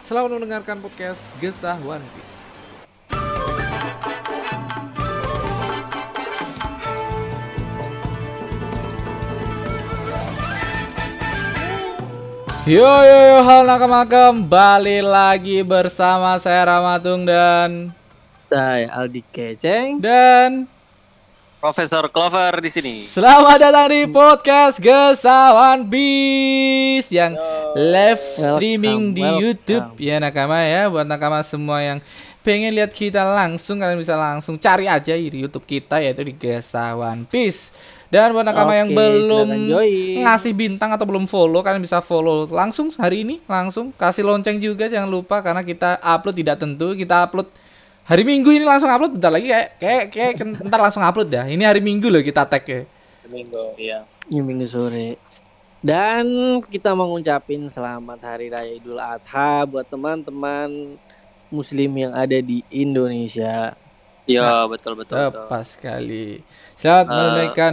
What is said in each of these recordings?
selamat mendengarkan podcast Gesah One Piece. Yo yo yo hal nakama kembali lagi bersama saya Ramatung dan Saya Aldi Keceng. dan Profesor Clover di sini. selamat datang di podcast Gesawan Bis yang live streaming Welcome, di welcome. YouTube. Ya nakama ya buat nakama semua yang pengen lihat kita langsung kalian bisa langsung cari aja di YouTube kita yaitu di Gesawan Piece dan buat nakama yang belum ngasih bintang atau belum follow kalian bisa follow langsung hari ini langsung. Kasih lonceng juga jangan lupa karena kita upload tidak tentu. Kita upload hari minggu ini langsung upload bentar lagi kayak kayak kayak ntar langsung upload dah ini hari minggu loh kita tag ya Minggu, iya. Ini minggu sore. Dan kita mau ngucapin selamat Hari Raya Idul Adha buat teman-teman Muslim yang ada di Indonesia. Iya, betul betul. betul. tepat sekali selamat Eh. menunaikan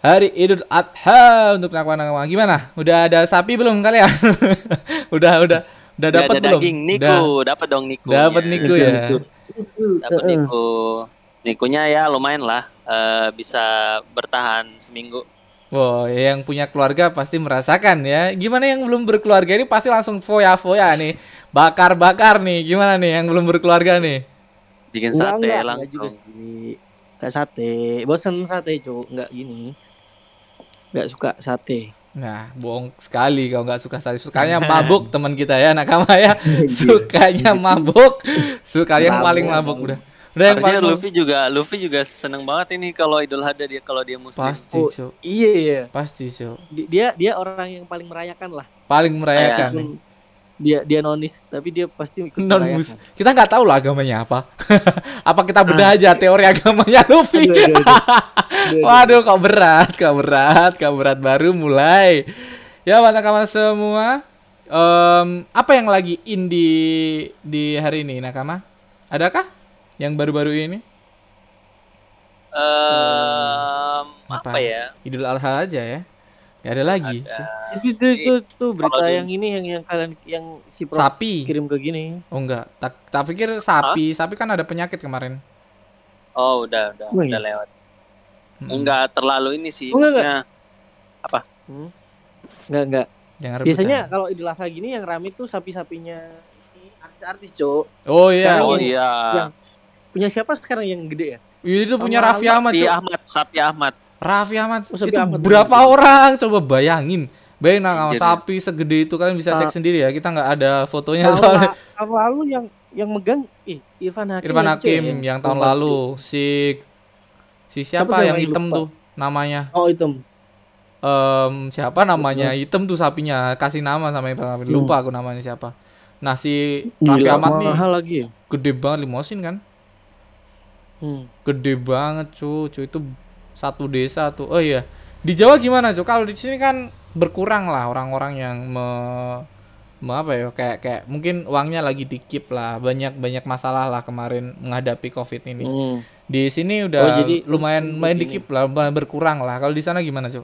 hari Idul Adha untuk nakwa-nakwa gimana udah ada sapi belum kalian udah udah udah Udah dapat ada belum daging Niku, dapat dong Niku. dapat niku ya Dapat Niku. Nikunya ya lumayan lah. eh, bisa bertahan seminggu. Wow, yang punya keluarga pasti merasakan ya. Gimana yang belum berkeluarga ini pasti langsung foya-foya nih. Bakar-bakar nih. Gimana nih yang belum berkeluarga nih? Bikin Enggak, sate enggak, enggak langsung. juga sih. Enggak sate. Bosen sate, Cuk. Enggak gini. Enggak suka sate. Nah, bohong sekali kalau nggak suka sate. Sukanya mabuk teman kita ya, nakama ya. Sukanya mabuk. Suka yang paling mabuk udah. Udah yang paling Luffy juga Luffy juga seneng banget ini kalau Idul Adha dia kalau dia muslim. pasti, Oh. Iya, iya. Pasti. Di- Dia dia orang yang paling merayakan lah. Paling merayakan. nih. Walaupun Dia dia nonis, tapi dia pasti ikut Non merayakan. mus. Kita nggak tahu lah agamanya apa. apa kita bedah aja teori agamanya Luffy? Aduh, aduh, aduh. Waduh, kok berat, kok berat, kok berat baru mulai. Ya, mata kawan semua. Em, apa yang lagi in di di hari ini, Nakama? Adakah yang baru-baru ini? Em, Apa? apa ya? Idul Adha aja ya. Gak ada lagi. Ada. itu itu itu, itu berita yang ini yang yang kalian yang si Prof Sapi. kirim ke gini. Oh enggak, tak, tak pikir sapi. Sapi kan ada penyakit kemarin. Oh, udah udah Oh, udah iya. lewat. Mm, Enggak terlalu ini sih. Oh, enggak, maksudnya Enggak enggak. Jangan Biasanya kalau Idul Adha gini yang rame tuh sapi-sapinya artis-artis, Cok. Oh iya. Sekarang Oh iya. yang- Punya siapa sekarang yang gede ya? Itu punya Sama Raffi Ahmad, Sapi. Ahmad, Sapi Ahmad. Raffi Ahmad. Oh, Sapi itu Ahmad, berapa bener. orang? Coba bayangin. Bayangin Jadi- sapi segede itu kalian bisa cek Ah. sendiri ya. Kita nggak ada fotonya Tahun soalnya. tahun lalu yang yang megang ih Irfan Hakim. Irfan ya, Hakim ya? yang tahun lalu si si Siapa siapa, yang yang hitam lupa? tuh namanya Oh, itu. Em, siapa namanya hitam tuh sapinya kasih nama sama Irfan Hakim Hmm. lupa aku namanya siapa nah si Raffi Ahmad nih lagi ya. gede banget limosin kan Hmm. gede banget cu cu itu satu desa tuh oh iya di Jawa gimana cu kalau di sini kan berkurang lah orang-orang yang me, me- apa ya kayak kayak mungkin uangnya lagi dikip lah banyak banyak masalah lah kemarin menghadapi covid ini Hmm. Di sini udah Oh, jadi lumayan ini. dikip lah lumayan berkurang lah kalau di sana gimana cu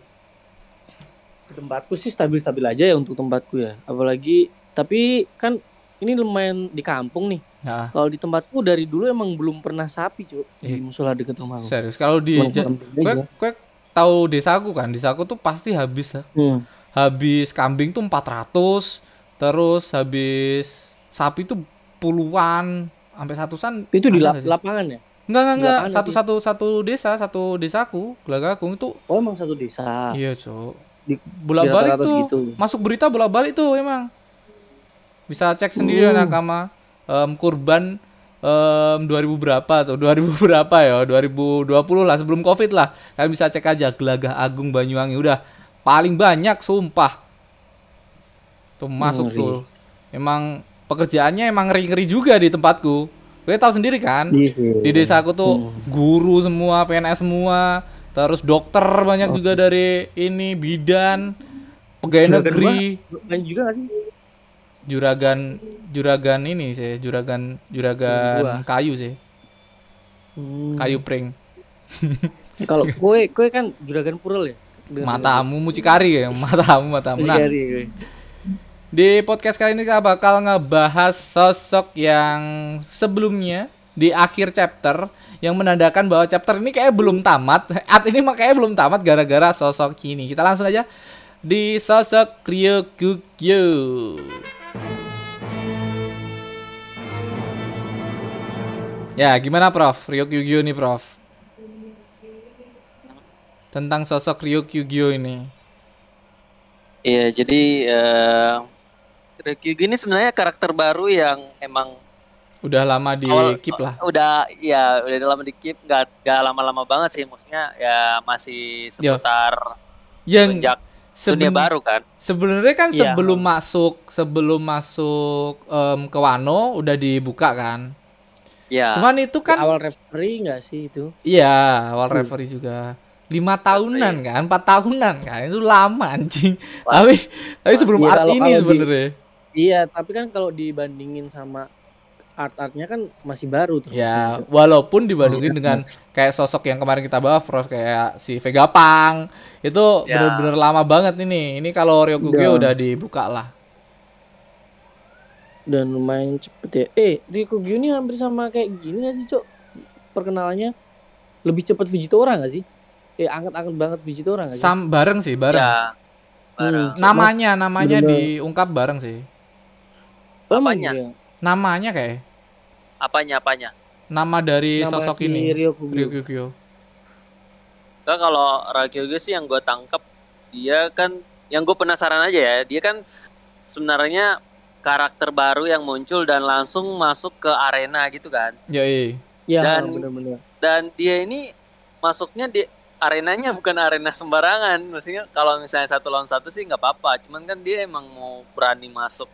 Tempatku sih stabil-stabil aja ya untuk tempatku ya. Apalagi tapi kan ini lumayan di kampung nih. nah Kalau di tempatku dari dulu emang belum pernah sapi, Cuk. Di Eh, musola deket rumahku. serius kalau di aja. kue tahu desaku kan desaku tuh pasti habis Hmm. habis kambing tuh 400 terus habis sapi tuh puluhan sampai satusan Itu di lap- lapangan ya? Enggak enggak enggak satu satu satu desa satu desaku gelagagung itu. Oh, emang satu desa. iya cok. Di- bolak balik tuh. segitu. masuk berita bolak balik tuh emang. Bisa cek sendiri Hmm. nakama Em, kurban em, 2000 berapa tuh? 2000 berapa ya? 2020 lah sebelum covid lah. Kalian bisa cek aja gelagah agung banyuwangi. Udah paling banyak sumpah. Tuh masuk Ngeri. tuh. Emang pekerjaannya emang ngeri-ngeri juga di tempatku. Gue tahu sendiri kan. Iya sih. Di desa aku tuh guru semua, PNS semua, terus dokter banyak juga dari ini bidan, pegawai Juragan negeri, Main juga gak sih? juragan juragan ini sih, juragan juragan Gua. kayu sih, Hmm. kayu pring. Kalau kue kue kan juragan purel ya. Matamu mucikari ya, matamu matamu. Nah, Mucikari. Di podcast kali ini kita bakal ngebahas sosok yang sebelumnya di akhir chapter yang menandakan bahwa chapter ini kayak belum tamat. At ini makanya belum tamat gara-gara sosok ini. Kita langsung aja di sosok Ryokugyo. Ya, gimana Prof? Ryokugyo nih, Prof. Tentang sosok Ryokugyo ini. Iya, jadi eh Ryukyugi ini sebenarnya karakter baru yang emang Udah lama di awal- keep lah. Udah ya udah lama di keep, nggak nggak lama-lama banget sih, maksudnya ya masih seputar Yang sejak seben- dunia baru kan. Sebenarnya kan Iya. sebelum masuk sebelum masuk em, ke Wano udah dibuka kan. Ya. Cuman itu kan awal referee nggak sih itu? iya awal referee juga lima tahunan kan, empat tahunan kan itu lama anjing. Wah. Tapi tapi sebelum Iya, art ini sebenarnya. Iya, tapi kan kalau dibandingin sama art-artnya kan masih baru terus. Ya walaupun dibandingin dengan kayak sosok yang kemarin kita bahas, Prof kayak si Vega Pang itu Ya. bener-bener lama banget ini. Ini kalau Ryokugyo Udah. udah dibuka lah. Dan lumayan cepet ya. Eh, Ryukugyu ini hampir sama kayak gini gak sih, Cok? Perkenalannya lebih cepat Vigitora gak sih? Eh, angkat-angkat banget Vigitora gak sih? Sam bareng sih, bareng. Ya. Bareng. Hmm. Namanya namanya bener-bener- diungkap bareng sih. Oh, apanya? iya? Namanya kayak Apanya apanya? nama dari Nama sosok si ini. Ryukugyo. Kan kalau Ryukyugi sih yang gue tangkep dia kan yang gue penasaran aja ya, dia kan sebenarnya karakter baru yang muncul dan langsung masuk ke arena gitu kan. Yoi. Iya, Dan- bener-bener. dan dia ini masuknya di arenanya bukan arena sembarangan maksudnya kalau misalnya satu lawan satu sih nggak apa-apa cuman kan dia emang mau berani masuk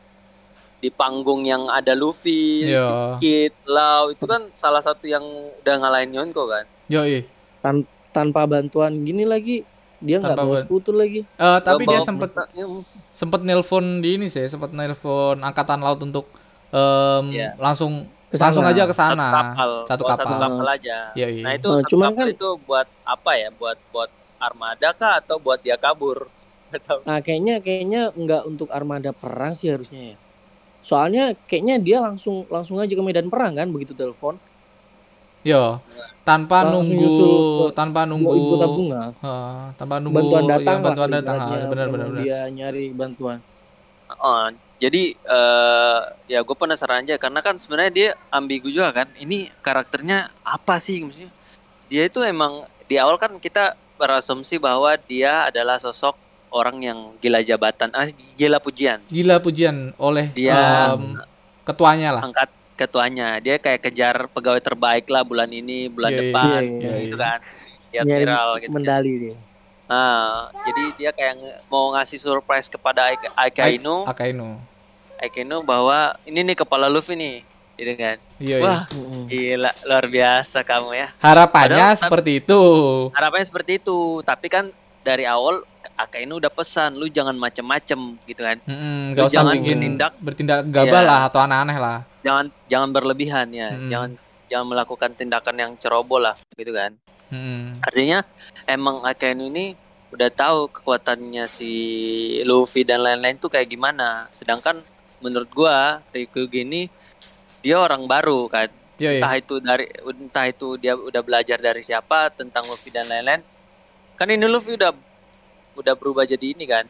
di panggung yang ada Luffy, Iya. Kid, Lau itu kan salah satu yang udah ngalahin Yonko kan Yoi. Tan- tanpa bantuan gini lagi, dia nggak bawa skuter lagi. Eh, tapi dia sempet sempet nelpon di ini sih, sempet nelpon angkatan laut untuk em, Iya. langsung Ke sana. langsung aja ke satu sana. kapal, Satu bawa kapal. satu kapal aja. Yoi. Nah itu Nah, satu kapal kan- itu buat apa ya? Buat buat armada kah atau buat dia kabur? Nah, kayaknya kayaknya nggak untuk armada perang sih harusnya ya. Soalnya kayaknya dia langsung langsung aja ke medan perang kan begitu telepon. Yo. Tanpa Langsung nunggu ke- tanpa Mau nunggu ibu tabunga. eh, tanpa nunggu Bantuan datang bantuan lah, datang. benar benar benar. Dia nyari bantuan. Oh, jadi eh ya gue penasaran aja karena kan sebenarnya dia ambigu juga kan. Ini karakternya apa sih maksudnya? Dia itu emang di awal kan kita berasumsi bahwa dia adalah sosok orang yang gila jabatan, ah, gila pujian. Gila pujian oleh Dia em, ketuanya lah. angkat ketuanya. Dia kayak kejar pegawai terbaik lah bulan ini, bulan Iya, iya, depan, iya, iya, gitu kan. Dia viral gitu. Mendali dia. Nah, jadi dia kayak mau ngasih surprise kepada Akainu, Akainu. Akainu bahwa ini nih kepala Luffy nih, gitu kan. Iya, iya. Wah, Mm-mm. gila luar biasa kamu ya. Harapannya Padahal- seperti itu. Harapannya seperti itu, tapi kan dari awal Akainu udah pesan lu jangan macem-macem gitu kan. Lu Gak usah jangan bikin bertindak. bertindak gabah Iya. lah atau aneh-aneh lah. Jangan jangan berlebihan ya. Mm-mm. Jangan jangan melakukan tindakan yang ceroboh lah gitu kan. Mm-mm. Artinya emang Akainu ini udah tahu kekuatannya si Luffy dan lain-lain tuh kayak gimana. Sedangkan menurut gua Ryukyugi ini dia orang baru kan. Iya, iya. Entah itu dari entah itu dia udah belajar dari siapa tentang Luffy dan lain-lain. Kan ini Luffy udah udah berubah jadi ini kan.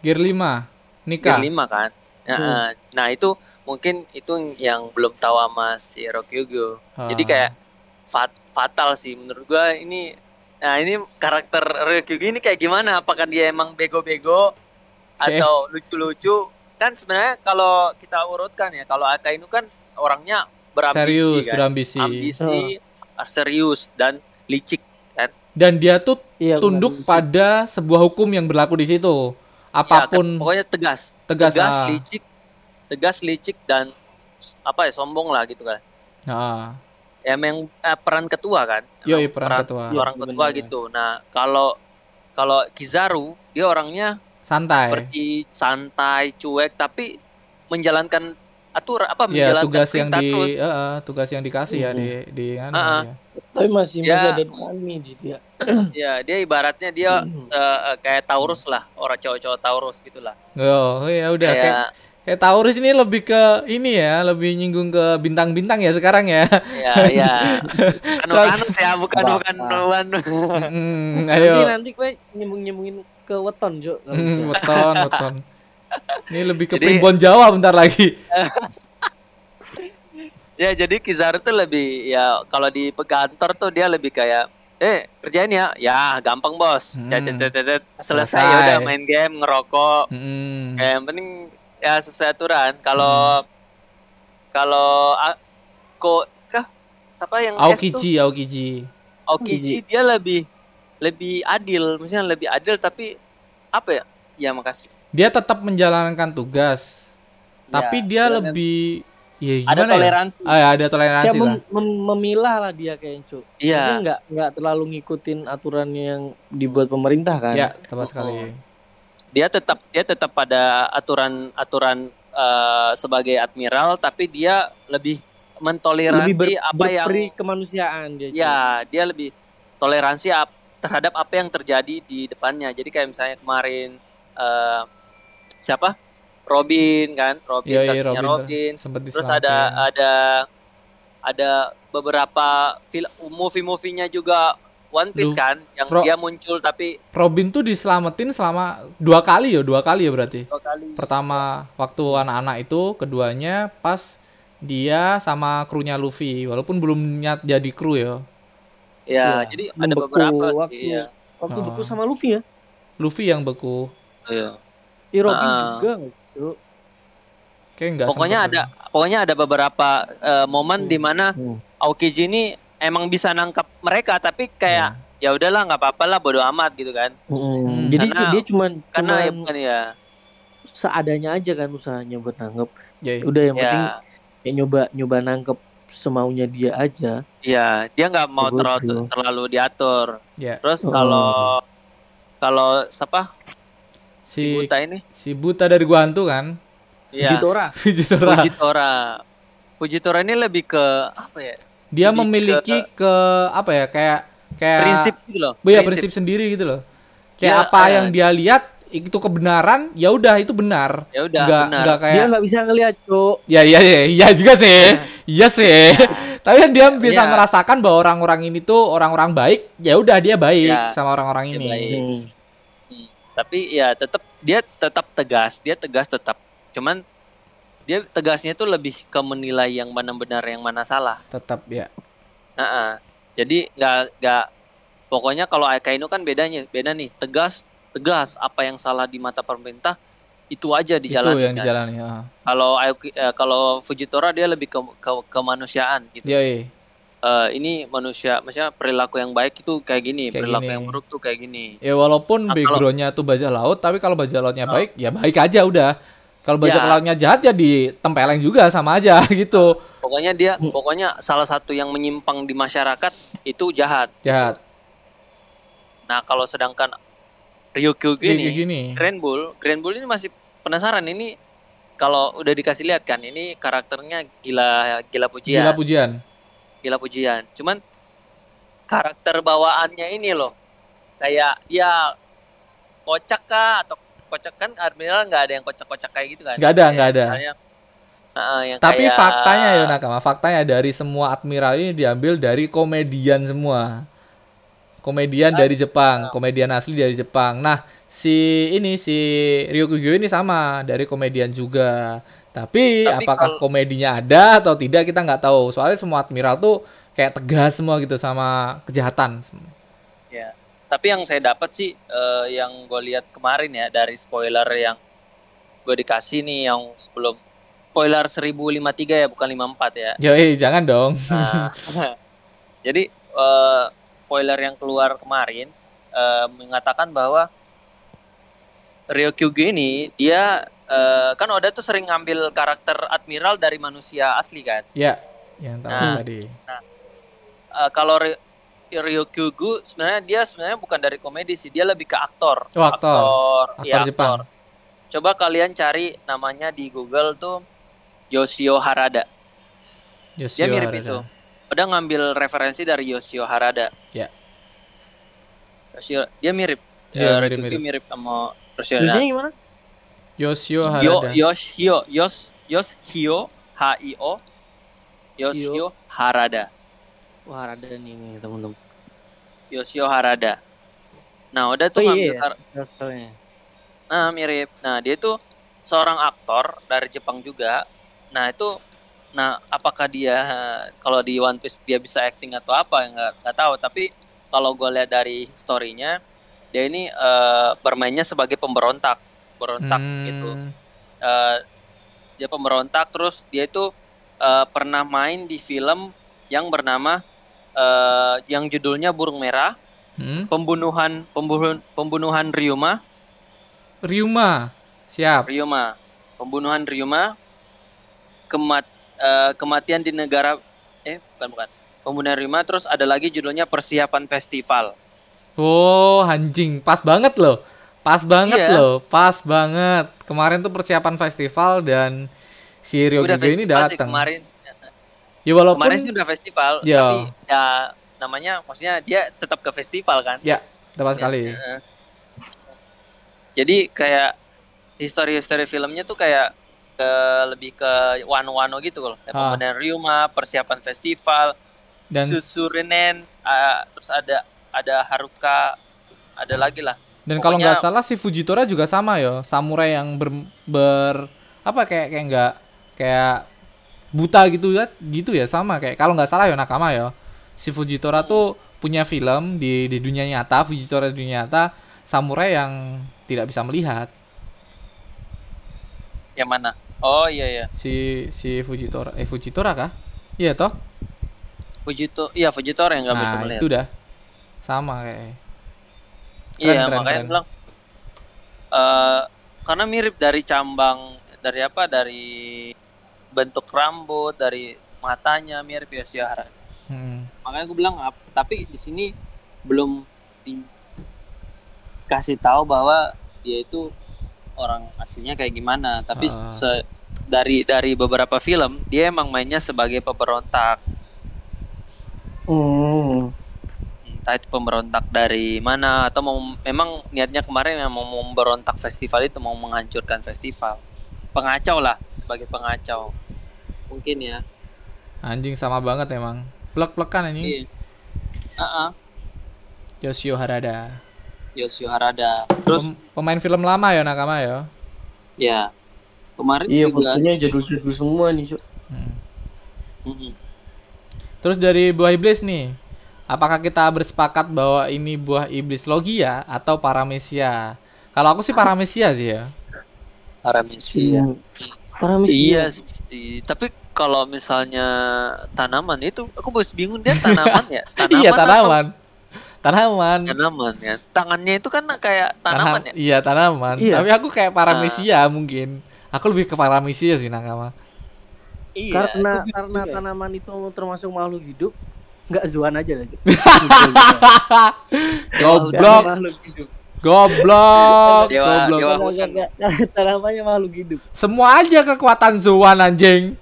Gear 5 nikah. Gear 5 kan. Nah, Hmm. eh, nah, itu mungkin itu yang belum tahu sama si Rokyugo. Jadi Ah. kayak fat- fatal sih menurut gua ini nah ini karakter Ryukyugi ini kayak gimana apakah dia emang bego-bego atau lucu-lucu kan sebenarnya kalau kita urutkan ya kalau Akainu kan orangnya berambisi serius kan berambisi ambisi Oh. serius dan licik dan dia tuh Iya, tunduk benar. pada sebuah hukum yang berlaku di situ Ya, apa pun kan, pokoknya tegas tegas, tegas ah. licik tegas licik dan apa ya sombong lah gitu kan Ah, ya emang eh, peran ketua kan Yoi, Emang peran ketua. seorang Iya, ketua benar. gitu nah kalau kalau Kizaru dia orangnya santai. seperti santai cuek tapi menjalankan atur apa Ya menjalankan tugas yang di terus. eh, eh, tugas yang dikasih ya di di anu, Ah, ah. ya. Tapi masih Ya. masih ada kami di dia. ya dia ibaratnya dia Hmm. eh, kayak Taurus lah orang cowok-cowok Taurus gitulah Oh, ya udah kayak kayak kayak Taurus ini lebih ke ini ya, lebih nyinggung ke bintang-bintang ya sekarang ya. ya ya anu anu ya bukan bukan bukan Hmm, Nanti ayo. nanti gue nyembung nyembungin ke weton Jo. Hmm, weton, weton. Ini lebih ke Jadi- primbon Jawa bentar lagi. ya jadi Kizaru tuh lebih ya kalau di kantor tuh dia lebih kayak eh kerjain ya ya gampang bos Hmm. Cet, cet, cet, cet. selesai Selesai. ya udah main game ngerokok Hmm. kayak yang penting ya sesuai aturan kalau kalau a- ko kah siapa yang? Aokiji, Aokiji. Aokiji dia lebih lebih adil maksudnya lebih adil tapi apa ya ya makasih Dia tetap menjalankan tugas, tapi Ya, dia dia lebih ya ada gimana ya? toleransi Ah, ya, ada Ya toleransi lah. mem- mem- memilah lah dia kayaknya Cuk. Iya. Nggak nggak terlalu ngikutin aturan yang dibuat pemerintah kan. Ya, tepat Oh. sekali. dia tetap dia tetap pada aturan aturan eh, sebagai admiral tapi dia lebih mentoleransi Lebih ber- apa yang kemanusiaan dia. Cuk. ya dia lebih toleransi ap- terhadap apa yang terjadi di depannya jadi kayak misalnya kemarin eh, siapa Robin kan Robin Iya, iya, kasusnya Robin Robin, terus ada ada ada beberapa film movie-movie-nya juga One Piece Lu- kan yang Ro- dia muncul tapi Robin tuh diselamatin selama dua kali ya, dua kali ya berarti. dua kali Pertama waktu anak-anak itu, keduanya pas dia sama krunya Luffy, walaupun belum niat jadi kru ya. ya Iya, jadi ada beberapa waktu sih, ya. waktu Oh. beku sama Luffy ya. Luffy yang beku. Iya. Ih, Robin Ah. juga Cuk. Kayak enggak pokoknya ada pokoknya ada beberapa eh, momen di mana Hmm. Aokiji ini emang bisa nangkap mereka tapi kayak ya udahlah nggak apa-apa lah bodo amat gitu kan Mm, Jadi Karena- dia cuman karena ya cuman bukan ya seadanya aja kan usahanya buat nangkep. Ya, Udah yang penting ya ya nyoba nyoba nangkep semaunya dia aja. ya dia nggak mau Bagus, terlalu terlalu diatur ya. terus Oh. kalau kalau siapa si Si Buta ini si buta dari gua hantu kan. ya Fujitora. Fujitora. Fujitora Fujitora ini lebih ke apa ya Dia Lebih memiliki ke apa ya? Kayak kayak prinsip gitu loh Oh iya, prinsip sendiri gitu loh. Kayak Dia, apa eh, yang dia lihat itu kebenaran, ya udah itu benar. ya udah Enggak benar enggak kayak Dia nggak bisa ngelihat, Cuk. Ya iya iya iya juga sih. Iya sih. Tapi kan dia bisa Iya. merasakan bahwa orang-orang ini tuh orang-orang baik, ya udah dia baik Iya, sama orang-orang ini. baik. Tapi ya tetap dia tetap tegas dia tegas tetap cuman dia tegasnya itu lebih ke menilai yang mana benar yang mana salah Tetap ya. Nah, jadi nggak nggak pokoknya kalau Akainu kan bedanya beda nih tegas tegas apa yang salah di mata pemerintah itu aja itu dijalani yang kan. dijalani. Ya. kalau eh, kalau Fujitora dia lebih ke, ke kemanusiaan gitu Ya, iya. Eh, ini manusia maksudnya perilaku yang baik itu kayak gini Kayak perilaku gini. yang buruk tuh kayak gini Ya walaupun Nah, backgroundnya tuh bajak laut, tapi kalau bajak lautnya Oh. baik, ya baik aja udah. Kalau bajak Ya. lautnya jahat ya ditempeleng juga sama aja gitu. pokoknya dia pokoknya salah satu yang menyimpang di masyarakat itu jahat Jahat. nah kalau sedangkan Ryukyu gini gini. Grand Bull Grand Bull ini masih penasaran ini kalau udah dikasih lihat kan ini karakternya gila gila pujian Gila pujian. Gila pujian cuman karakter bawaannya ini loh kayak ya kocak kah atau kocak kan Admiral nggak ada yang kocak-kocak kayak gitu kan Nggak ada, nggak ada. misalnya, uh, yang Tapi kayak- faktanya ya Nakama, faktanya dari semua admiral ini diambil dari komedian semua. Komedian dari Jepang, komedian asli dari Jepang. Nah, si ini si Ryokugyo ini sama dari komedian juga. Tapi, Tapi apakah kalau- komedinya ada atau tidak kita nggak tahu. Soalnya semua admiral tuh kayak tegas semua gitu sama kejahatan. Ya. Tapi yang saya dapat sih eh, yang gue lihat kemarin ya dari spoiler yang gue dikasih nih yang sebelum spoiler 1053 ya bukan 54 ya. Yo, eh, jangan dong. Nah, jadi eh, spoiler yang keluar kemarin eh, mengatakan bahwa Ryokyuge ini dia eh, kan Oda tuh sering ngambil karakter admiral dari manusia asli kan. Ya, yang tahu Nah. tadi. Eh, kalau Ry- Ryukyugu sebenarnya dia sebenarnya bukan dari komedi sih, dia lebih ke aktor. Oh, aktor. Aktor, Aktor iya, Jepang. Coba kalian cari namanya di Google tuh Yoshio Harada. Dia Yoshio mirip Harada. itu. Udah ngambil referensi dari Yoshio Harada. Ya. Yoshio, dia mirip. Iya, Eh, mirip, mirip. mirip sama Yoshio Terusnya gimana? Yoshio Yo, Harada. Yoshio, Yos, Yoshio, H I O, Yoshio Harada. Wah ada nih nih teman-teman. Yoshio Harada. Nah, udah tuh Oh ngambil iya, style-stylenya. Nah, mirip. Nah, dia tuh seorang aktor dari Jepang juga. Nah, itu nah apakah dia kalau di One Piece dia bisa acting atau apa nggak nggak tahu, tapi kalau gue lihat dari story-nya dia ini eh, bermainnya sebagai pemberontak, berontak Hmm, gitu. Eh, dia pemberontak terus dia itu eh, pernah main di film yang bernama eh, yang judulnya Burung Merah, hmm. pembunuhan pembunuhan pembunuhan Ryuma Ryuma. Siap. Ryuma, pembunuhan Ryuma, kemat eh, kematian di negara eh bukan bukan pembunuhan Ryuma terus ada lagi judulnya persiapan festival. Oh, anjing. Pas banget loh. Pas banget Iya. loh. Pas banget. Kemarin tuh persiapan festival dan si Ryo Udah ini datang. kemarin. Ya walaupun Kemarin sih udah festival, Iya. tapi ya namanya maksudnya dia tetap ke festival kan. ya tepat sekali. Heeh. Jadi kayak histori-histori filmnya tuh kayak ke lebih ke wano-wano gitu loh. Kayak Ah. Ryuma, persiapan festival, Dan Sutsurinen, ah, terus ada ada Haruka, ada lagi lah. Dan kalau nggak salah si Fujitora juga sama ya, samurai yang ber, ber- apa kayak kayak nggak kayak buta gitu ya, gitu ya sama kayak kalau nggak salah ya Nakama ya. Si Fujitora tuh punya film di di dunia nyata, Fujitora di dunia nyata samurai yang tidak bisa melihat. Yang mana? Oh iya iya. Si si Fujitora eh Fujitora kah? Iya toh? Fujito, iya Fujitora yang nggak bisa Nah, melihat. itu dah sama kayak. Iya, keren, makanya keren. bilang eh karena mirip dari cambang dari apa? Dari bentuk rambut, dari matanya mirip Yoshihara. Hmm. Makanya gue bilang ap- tapi di sini belum dikasih tahu bahwa dia itu orang aslinya kayak gimana. Tapi Ah. se- dari dari beberapa film dia emang mainnya sebagai pemberontak. Hmm. Entah itu pemberontak dari mana atau mau memang niatnya kemarin yang mau memberontak festival itu mau menghancurkan festival pengacau lah sebagai pengacau mungkin ya Anjing sama banget emang. Plek-plekan anjing. iya ah. Yoshio Harada. Yoshio Harada terus Pem- pemain film lama ya Nakama ya. ya kemarin Iya juga fotonya jadul-jadul semua nih. Hmm. Mm-mm. Terus dari buah iblis nih, apakah kita bersepakat bahwa ini buah iblis logia atau paramesia? Kalau aku sih paramesia sih ya. Paramesia Paramesia. iya sih tapi kalau misalnya tanaman itu aku bos bingung dia tanaman ya tanaman iya atau tanaman. Tanaman. tanaman ya tangannya itu kan kayak tanaman ya Tanam- Iya tanaman. Iya. Tapi aku kayak paramesia mungkin. Aku lebih ke paramesia sih Nakama. iya karena karena tanaman itu termasuk makhluk hidup, nggak zuan aja lah. Goblok, goblok, Dewa- goblok. dewa-. Tanamannya makhluk hidup. Semua aja kekuatan Zuan anjing.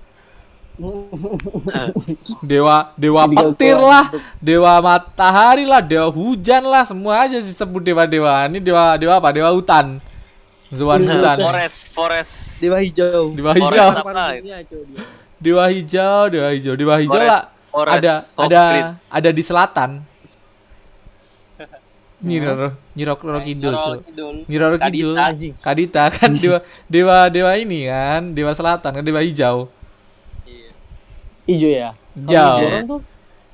Dewa dewa petir lah, dewa matahari lah, dewa hujan lah, semua aja disebut dewa-dewa. Ini dewa dewa apa? Dewa hutan. Zuan hutan. forest forest Dewa hijau. Dewa hijau. Dewa hijau, dewa hijau, dewa hijau lah. Forest Ada of ada Grid. ada di selatan. Nyiroro, Nyiroro Kidul, Nyiroro Cuk. Kidul. Nyiroro Kadita. Kidul. Anjing. Kadita kan dewa dewa dewa ini kan, dewa selatan kan dewa hijau. Iya. Hijau ya. Hijau. Tuh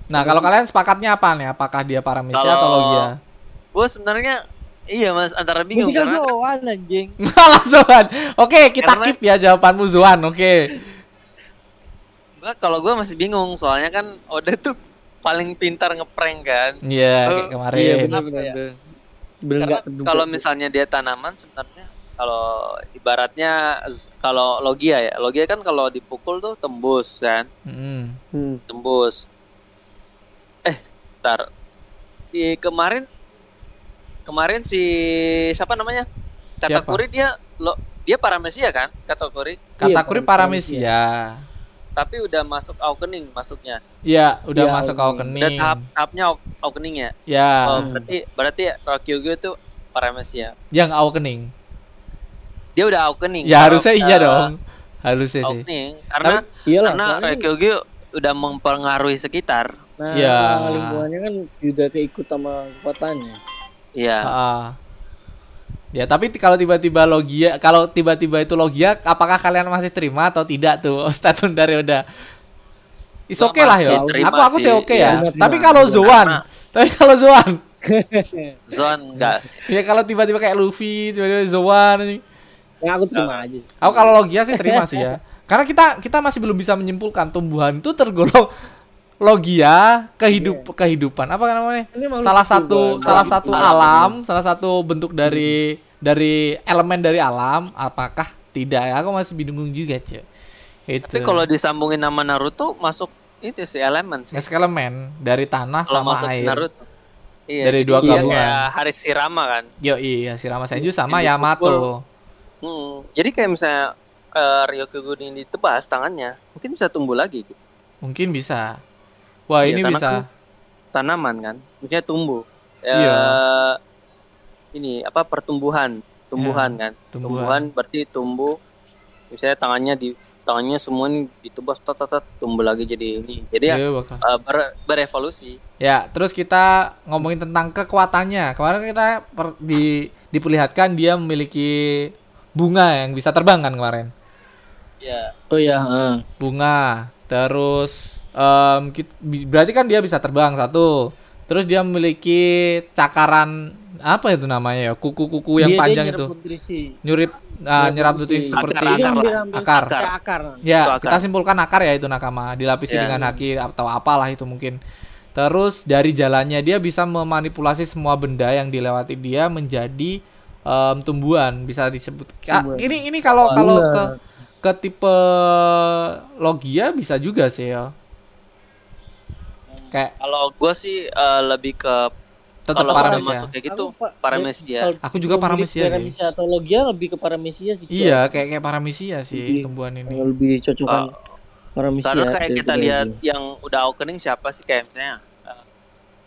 Nah, kalau kalian sepakatnya apa nih? Apakah dia paramesia atau logia? Gue sebenarnya iya mas antara bingung kan karena Zoan anjing. Langsung. Oke, kita Karena- keep ya jawabanmu Zuan. Oke. Gua kalau gue masih bingung soalnya kan Oda tuh paling pintar ngeprank kan. Iya, Oh, kayak kemarin. Iya benar benar. ya? Karena kalau misalnya dia tanaman sebenarnya kalau ibaratnya kalau logia ya logia kan kalau dipukul tuh tembus kan Mm-mm. Hmm. tembus eh ntar di kemarin kemarin si siapa namanya Siapa? Katakuri dia lo dia paramesia kan Katakuri Katakuri Iya, Paramesia. Tapi udah masuk awakening masuknya Ya, udah Iya, masuk awakening. udah tahap tahapnya aw- awakening ya Ya, oh, berarti berarti Rokyugo tuh paramesia yang awakening. dia udah awakening Ya Kalau, harusnya iya eh, dong. Harusnya sih. awakening karena Iyalah. karena soalnya udah mempengaruhi sekitar Nah, Iya. lingkungannya kan juga keikut sama kekuatannya. iya Ah. Ya, tapi kalau tiba-tiba logia, kalau tiba-tiba itu logia, apakah kalian masih terima atau tidak tuh statement dari udah? Is oke lah ya. Aku aku sih oke iya. ya. Terima, Tapi kalau. Zoan, tapi kalau Zoan, zone enggak ya kalau tiba-tiba kayak Luffy, tiba-tiba Zoan ini. Ya aku terima aja. Aku kalau logia sih terima sih ya. Karena kita kita masih belum bisa menyimpulkan tumbuhan itu tergolong logia kehidup kehidupan apa namanya? Salah satu salah satu tumbuhan. alam, salah satu bentuk dari dari elemen dari alam, apakah tidak ya? Aku masih bingung juga, cuy. Itu. tapi kalau disambungin nama Naruto masuk itu sih elemen sih Next elemen dari tanah kalau sama masuk air. Naruto iya, Dari jadi dua dia gabungan. kayak Haris Sirama kan Yo iya, si Rama Senju sama Yang Yamato. Hmm, jadi kayak misalnya uh, Ryokugun ini ditebas tangannya mungkin bisa tumbuh lagi gitu Mungkin bisa. Wah, Iya, ini bisa. tanaman kan maksudnya tumbuh Ya, Iya. Ini apa pertumbuhan tumbuhan kan Iya, tumbuhan. tumbuhan berarti tumbuh misalnya tangannya di tangannya semua ini ditebas tat tat, tat, tumbuh lagi jadi ini jadi ya bakal. uh, ber- berevolusi Ya, terus kita ngomongin tentang kekuatannya. Kemarin kita per- di, diperlihatkan dia memiliki bunga yang bisa terbang kan kemarin. ya Oh ya, heeh. Bunga. Terus bi- berarti kan dia bisa terbang satu. Terus dia memiliki cakaran apa itu namanya ya? Kuku-kuku yang Dia- dia panjang nyerap itu. nutrisi. Nyurip ah, Nyerap nutrisi. nutrisi seperti Akar, akar Akar. akar. Ya, akar. kita simpulkan akar ya itu nakama, dilapisi Ya. dengan haki atau apalah itu mungkin. Terus dari jalannya dia bisa memanipulasi semua benda yang dilewati dia menjadi em, tumbuhan, bisa disebut. Ah, ini ini kalau kalau Bunga. ke ke tipe logia bisa juga sih ya. Kayak kalau gue sih uh, lebih ke tetap kalau paramesia. masuk kayak gitu Aku, paramesia kalau Aku juga paramesia sih. paramesia atau logia lebih ke paramesia sih. Iya, kayak kayak paramesia sih Lebih- tumbuhan ini. Lebih cocokan Oh, paramesia. karena kayak kita daripada lihat yang udah awakening siapa sih kayak misalnya uh,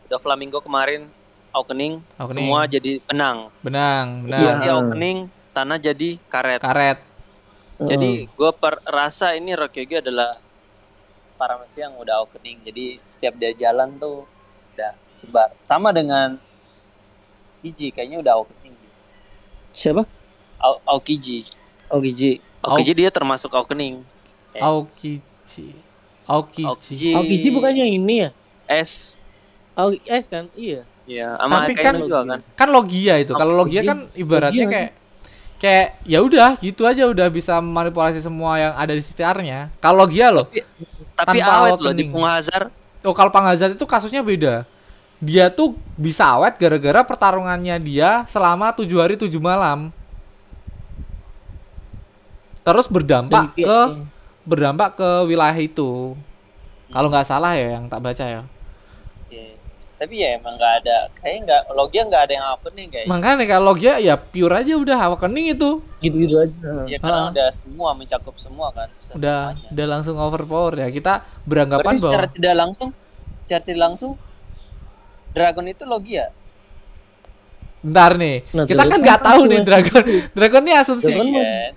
udah flamingo kemarin awakening, Awakening. semua jadi benang Benang, Iya. benar. Dia awakening tanah jadi karet Karet. Jadi gue rasa ini Rokyogi adalah paramesia yang udah awakening jadi setiap dia jalan tuh udah sebar sama dengan Kiji kayaknya udah awakening siapa? Au- Aokiji Giji. Aokiji dia termasuk awakening Eh. Aokiji. Aokiji. Giji bukannya yang ini ya? S Oh S kan? Iya. ya sama Tapi kayak kan- juga kan kan logia itu kalau logia Logia- kan ibaratnya logia. kayak kayak ya udah gitu aja udah bisa manipulasi semua yang ada di sekitarnya kalau logia loh tapi Tanpa awet loh di. Punghazar oh kalau Panghazard itu kasusnya beda dia tuh bisa awet gara-gara pertarungannya dia selama tujuh hari tujuh malam. Terus berdampak Dan ke berdampak ke wilayah itu. Kalau nggak salah ya yang tak baca ya. Iya. tapi ya emang nggak ada kayaknya nggak logia nggak ada yang awakening guys makanya kalau logia ya pure aja udah awakening itu. Gitu-gitu aja. ya karena udah semua mencakup semua kan bisa udah semuanya. udah langsung overpower ya. Kita beranggapan Berarti bahwa secara tidak langsung secara tidak langsung dragon itu logia. Bentar nih, Nah, kita kan Dragon nggak kan tahu nih Dragon. Dragon ini asumsi. Dragon Iya.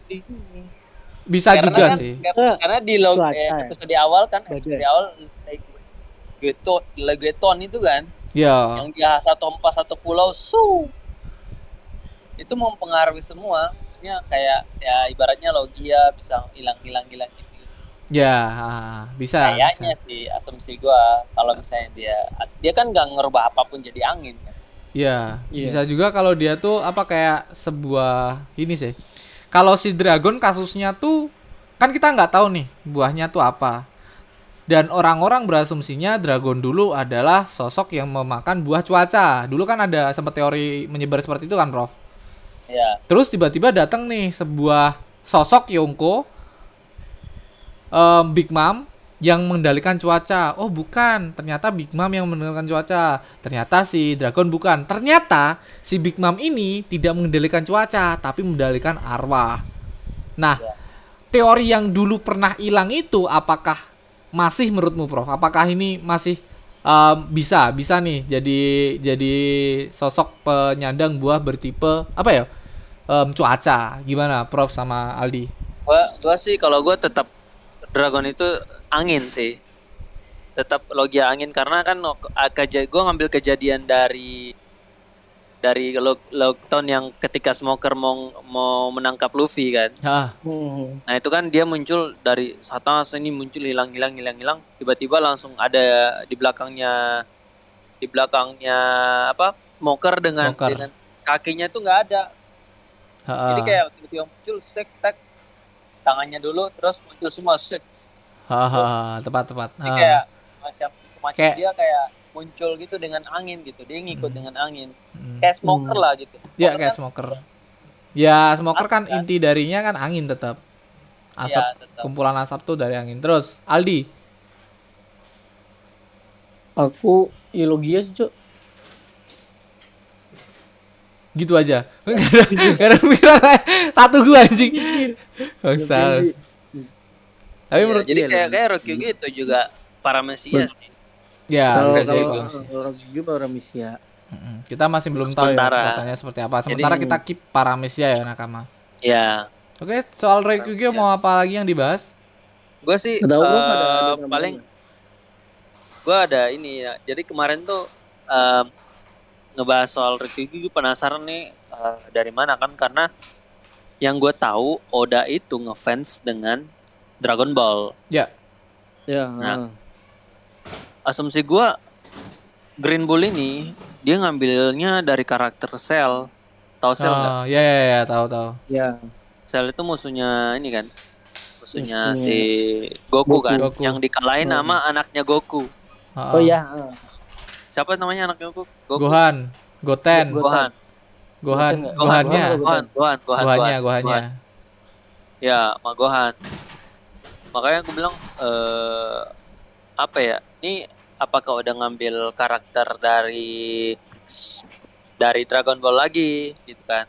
bisa Karena juga kan- sih. Eh, karena di log eh, episode awal kan episode awal Legueton, Legueton itu kan Ya, yang dia satu empat satu pulau su. Itu mempengaruhi semua. Maksudnya kayak ya ibaratnya logia bisa hilang hilang hilang gitu ya bisa. kayaknya bisa. sih asumsi gua kalau misalnya dia dia kan nggak ngerubah apa pun jadi angin kan Ya, Iya. bisa juga kalau dia tuh apa kayak sebuah ini sih. Kalau si Dragon kasusnya tuh kan kita nggak tahu nih buahnya tuh apa. Dan orang-orang berasumsinya Dragon dulu adalah sosok yang memakan buah cuaca. Dulu kan ada sempat teori menyebar seperti itu kan, Prof? Ya. Terus tiba-tiba datang nih sebuah sosok Yonko em, Big Mom yang mengendalikan cuaca. Oh, bukan. Ternyata Big Mom yang mengendalikan cuaca. Ternyata si Dragon bukan. Ternyata si Big Mom ini tidak mengendalikan cuaca, tapi mengendalikan arwah. Nah, teori yang dulu pernah hilang itu apakah masih menurutmu, Prof? Apakah ini masih em, bisa bisa nih jadi jadi sosok penyandang buah bertipe apa ya? Em, cuaca. Gimana, Prof sama Aldi? Gua, gua sih kalau gua tetap Dragon itu angin sih. Tetap logia angin karena kan gua ngambil kejadian dari dari Log- Lockdown yang ketika Smoker mau mau menangkap Luffy kan. Ah, Hmm. Nah itu kan dia muncul dari satu ini muncul hilang hilang hilang hilang tiba-tiba langsung ada di belakangnya di belakangnya apa Smoker dengan Smoker. dengan kakinya tuh nggak ada. ha, Jadi kayak tiba-tiba muncul sek tak tangannya dulu terus muncul semua sek ha, ha, ha, tepat tepat. Jadi Ha. kayak macam semacam Kayak- dia kayak muncul gitu dengan angin gitu dia ngikut Hmm. dengan angin Hmm. kayak smoker lah gitu Ya Smoker kayak kan- smoker. Ya smoker kan Asap kan? inti darinya kan angin tetap. Asap ya, tetap. kumpulan asap tuh dari angin. Terus Aldi. Aku Ilogia sih, Cuk. Gitu aja. Gak ada pikiran. Satu gua anjing. Bangsa. Tapi Ya, menurut jadi kayak lebih- kayak Rocky gitu juga para Mesias sih. ya Kalau kalau Rocky para. Mm-mm. Kita masih belum tahu ya Sementara. katanya seperti apa. Sementara Jadi- kita keep Paramesia ya nakama. ya Oke, soal Reikugyo mau apa lagi yang dibahas? gue sih eh, ada- ada gambaran paling gue ada ini ya jadi kemarin tuh em, ngebahas soal Rocky gue penasaran nih eh, dari mana kan karena yang gue tahu Oda itu ngefans dengan Dragon Ball Ya, Ya. Nah. ah. asumsi gua Green Bull ini dia ngambilnya dari karakter Cell. Tahu Cell nggak? Oh, ya ya ya, tahu tahu. Ya. Cell itu musuhnya ini kan. Musuhnya si Goku, Goku. kan Goku. yang dikalahin Hmm. sama anaknya Goku. Ha-ha. Oh ya. Siapa namanya anaknya Goku? Goku. Gohan, Goten, Gohan. Gohan? Gohannya, Gohan, Gohan, Gohan, Gohan, Gohannya, Gohan, Gohannya. Gohan. Ya, sama Gohan. Makanya aku bilang eh apa ya? Ini apakah udah ngambil karakter dari dari Dragon Ball lagi gitu kan?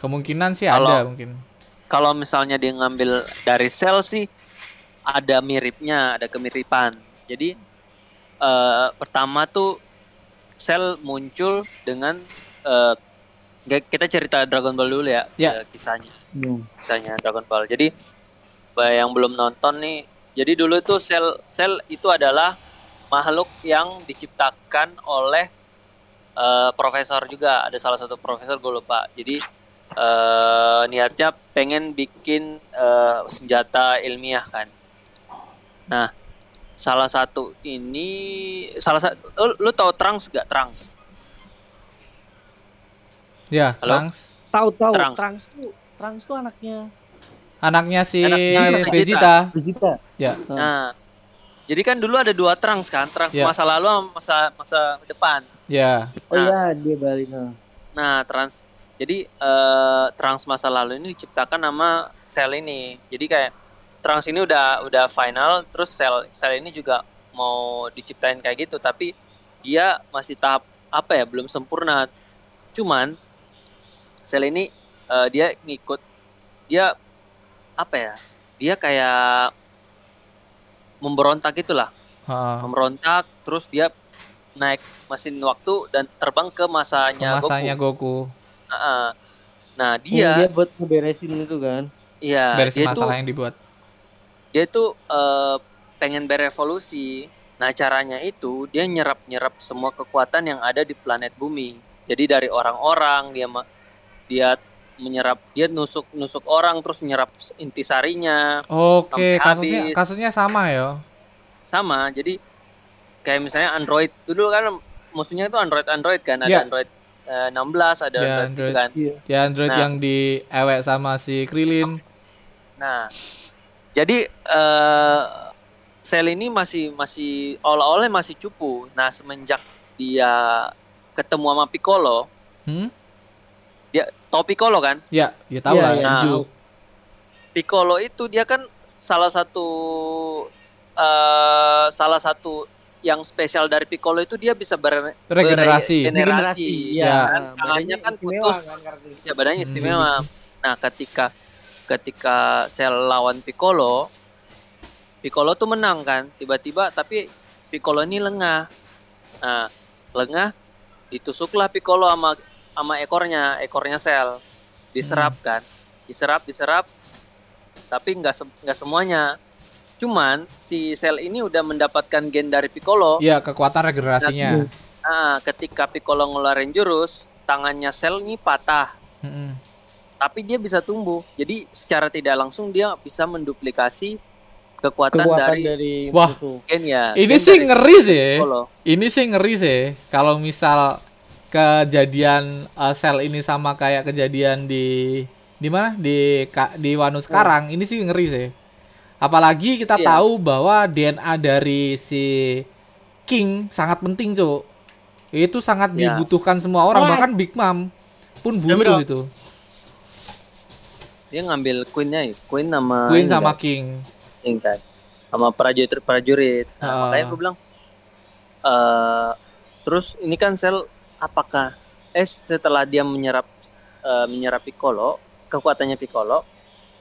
Kemungkinan sih Kalau- ada mungkin. Kalau misalnya dia ngambil dari Cell sih ada miripnya, ada kemiripan. Jadi eh pertama tuh Cell muncul dengan nggak- kita cerita Dragon Ball dulu ya, Ya. eh, kisahnya. Hmm. kisahnya Dragon Ball. Jadi yang belum nonton nih, jadi dulu tuh sel sel itu adalah makhluk yang diciptakan oleh eh, profesor juga. Ada salah satu profesor gue lupa. Jadi eh, niatnya pengen bikin eh, senjata ilmiah kan. Nah, salah satu ini salah satu lu, lu tahu Trunks gak Trunks? Ya, Halo? Trunks. Tahu tahu. Trunks. Trunks tuh Trunks tuh anaknya Anaknya si Anaknya Vegeta. Vegeta. Ya. Ah. Nah, jadi kan dulu ada dua Trunks kan, Trunks Ya. masa lalu sama masa masa depan. Ya. Oh Nah. ya, dia balik. nah. Nah, trans jadi eh, trans masa lalu ini diciptakan nama sel ini. Jadi kayak trans ini udah udah final, terus sel sel ini juga mau diciptain kayak gitu, tapi dia masih tahap apa ya, belum sempurna. Cuman sel ini eh, dia ngikut dia apa ya? Dia kayak memberontak gitulah, Ha. memberontak terus dia naik mesin waktu dan terbang ke masanya, Masanya Goku. Goku. Heeh. Nah Yang dia dia, buat ngeberesin itu kan. iya Beresin masalah yang dibuat. Dia tuh eh, pengen berevolusi. Nah caranya itu dia nyerap nyerap semua kekuatan yang ada di planet bumi. Jadi dari orang-orang dia dia menyerap dia nusuk nusuk orang terus menyerap intisarinya Oke, kasusnya habis. kasusnya sama ya. sama. Jadi kayak misalnya Android dulu kan musuhnya itu Android Android kan ada Ya. Android eh, 16 ada Ya, Android, gitu Android. kan. Iya. Ya Android Nah. yang diewek sama si Krillin. Nah, jadi eh sel ini masih masih awal-awalnya masih cupu. Nah, semenjak dia ketemu sama Piccolo, Hmm? dia tau Piccolo kan Ya, ya tahu Iya, lah, iya. Inju. Piccolo itu dia kan salah satu eh salah satu yang spesial dari Piccolo itu dia bisa ber Regenerasi. beregenerasi. Iya. Ya, kan? Badannya tangannya kan putus kan ya badannya Hmm. istimewa. Nah, ketika ketika Cell lawan Piccolo, Piccolo tuh menang kan, tiba-tiba tapi Piccolo ini lengah. Nah, lengah ditusuklah Piccolo sama sama ekornya, ekornya Cell. Diserap kan. Diserap, diserap. Tapi nggak se- nggak semuanya. Cuman si Cell ini udah mendapatkan gen dari Piccolo. Iya, kekuatan regenerasinya. Nah, ketika Piccolo ngeluarin jurus, tangannya Cell ini patah Mm-mm. Tapi dia bisa tumbuh. Jadi secara tidak langsung dia bisa menduplikasi kekuatan, kekuatan dari, dari, Wah. musuh. gen ya. Ini gen sih ngeri sih. Piccolo. Ini sih ngeri sih. Kalau misal kejadian uh, sel ini sama kayak kejadian di di mana di Ka- di Wano sekarang, ini sih ngeri sih. Apalagi kita Iya. tahu bahwa DNA dari si King sangat penting, Cuk. Itu sangat Iya. dibutuhkan semua orang, Mas. bahkan Big Mom pun butuh betul. itu. Dia ngambil queennya ya, queen sama Queen sama kan, King. King kan. sama prajurit prajurit. Nah, Ah. makanya gue bilang eh terus ini kan sel apakah eh setelah dia menyerap eh, menyerap Piccolo, kekuatannya Piccolo,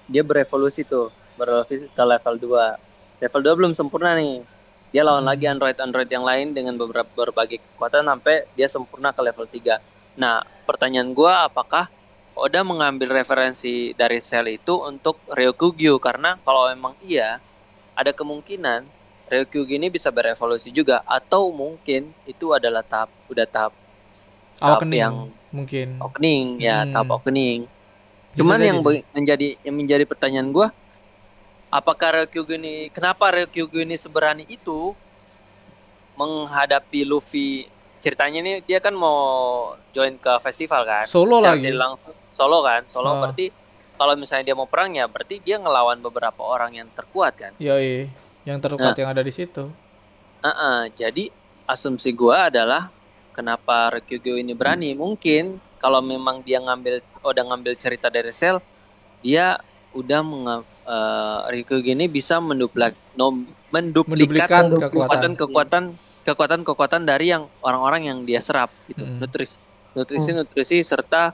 dia berevolusi tuh, berevolusi ke level 2. Level 2 belum sempurna nih. Dia lawan Hmm. lagi android-android yang lain dengan beberapa berbagai kekuatan sampai dia sempurna ke level 3. Nah, pertanyaan gua apakah Oda mengambil referensi dari sel itu untuk Ryokugyu karena kalau emang iya ada kemungkinan Ryokugyu ini bisa berevolusi juga atau mungkin itu adalah tahap udah tahap tahap Awakening yang mungkin. opening ya Hmm. tahap opening Bisa Cuman jadi yang menjadi yang menjadi pertanyaan gua apakah Ryokugyu ini kenapa Ryokugyu ini seberani itu menghadapi Luffy ceritanya ini dia kan mau join ke festival kan Solo Secara lagi. langsung solo kan solo Ah. berarti kalau misalnya dia mau perang ya berarti dia ngelawan beberapa orang yang terkuat kan Yoi, yang terkuat Nah. yang ada di situ. Ah, jadi asumsi gua adalah kenapa Ryokugyu ini berani mungkin kalau memang dia ngambil udah ngambil cerita dari Cell dia udah menga, eh, Ryokugyu ini bisa menduplak no, menduplikat Menduplikan kekuatan. kekuatan kekuatan kekuatan dari yang orang-orang yang dia serap gitu Mm. nutrisi nutrisi nutrisi serta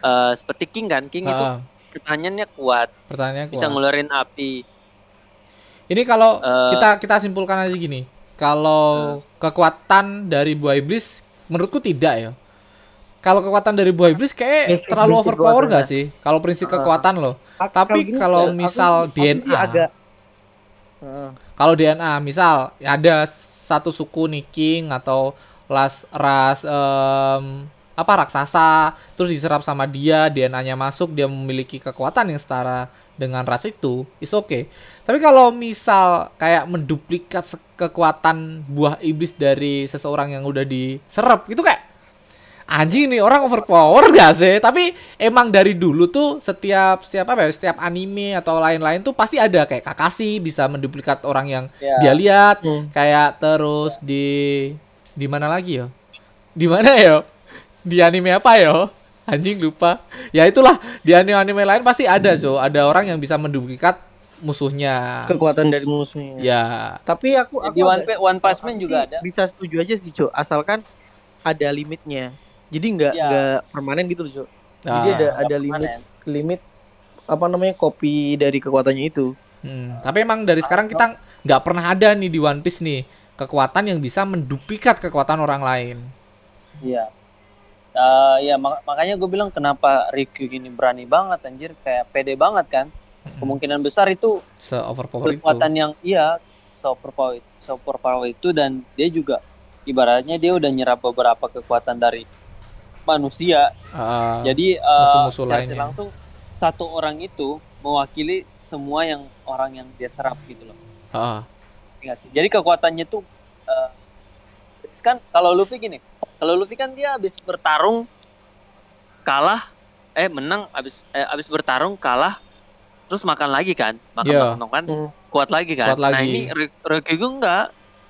eh, seperti King kan King itu Ah, pertanyaannya kuat pertanyaannya bisa kuat. ngeluarin api Ini kalau Eh. kita kita simpulkan aja gini. Kalau kekuatan dari buah iblis menurutku tidak ya. Kalau kekuatan dari buah iblis kayak Basic- terlalu basic overpower gak sih? Kalau prinsip Ah. kekuatan loh. Tapi kalau aku- misal aku DNA. agak Heeh. Kalau DNA misal ada satu suku nih king atau ras ras em, apa raksasa terus diserap sama dia DNA-nya masuk dia memiliki kekuatan yang setara dengan ras itu is oke tapi kalau misal kayak menduplikat kekuatan buah iblis dari seseorang yang udah diserap itu kayak anjing nih orang overpower gak sih tapi emang dari dulu tuh setiap setiap apa ya setiap anime atau lain-lain tuh pasti ada kayak Kakashi bisa menduplikat orang yang Ya. dia lihat Hmm. kayak terus di di mana lagi ya di mana ya di anime apa ya anjing lupa ya itulah di anime-anime lain pasti ada so ada orang yang bisa menduplikat musuhnya kekuatan dari musuhnya. ya Tapi aku, aku di One, Pi- One Punch Man juga ada Bisa setuju aja sih, Cuk. Asalkan ada limitnya. Jadi nggak Ya. nggak permanen gitu loh, Cuk. Jadi ada ada limit permanen. limit apa namanya kopi dari kekuatannya itu. Hmm, tapi emang dari sekarang kita nggak pernah ada nih di One Piece nih kekuatan yang bisa menduplikat kekuatan orang lain. Iya. Eh, ya mak- makanya gue bilang kenapa Ricky gini berani banget anjir kayak pede banget kan. Kemungkinan besar itu Se overpower itu. kekuatan yang iya super power super power itu dan dia juga ibaratnya dia udah nyerap beberapa kekuatan dari manusia. Ah, Jadi eh, musuh-musuh secara lainnya. langsung satu orang itu mewakili semua yang orang yang dia serap gitu loh. Iya sih. Jadi kekuatannya tuh eh, kan kalau Luffy gini, kalau Luffy kan dia habis bertarung kalah, eh menang habis eh, habis bertarung kalah, terus makan lagi kan, makan Iya. makan, makan Hmm. kuat lagi kan. Kuat Nah lagi. ini Ry- Ryokugyu enggak,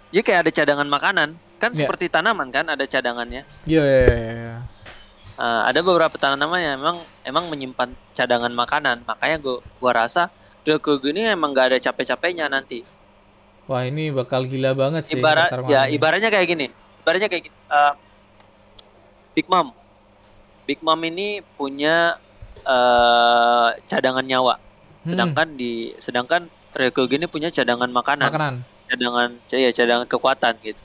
dia kayak ada cadangan makanan, kan Iya. seperti tanaman kan ada cadangannya. iya, iya, iya, iya. eh, ada beberapa tanaman yang emang emang menyimpan cadangan makanan. Makanya gua gua rasa Ryokugi ini emang gak ada capek-capeknya nanti. Wah ini bakal gila banget sih. Ibarat ya ibaratnya kayak gini. Ibaratnya kayak gini. Eh, Big Mom. Big Mom ini punya eh cadangan nyawa. Hmm, Sedangkan di sedangkan Ryokugi ini punya cadangan makanan, makanan. cadangan ya cadangan kekuatan gitu.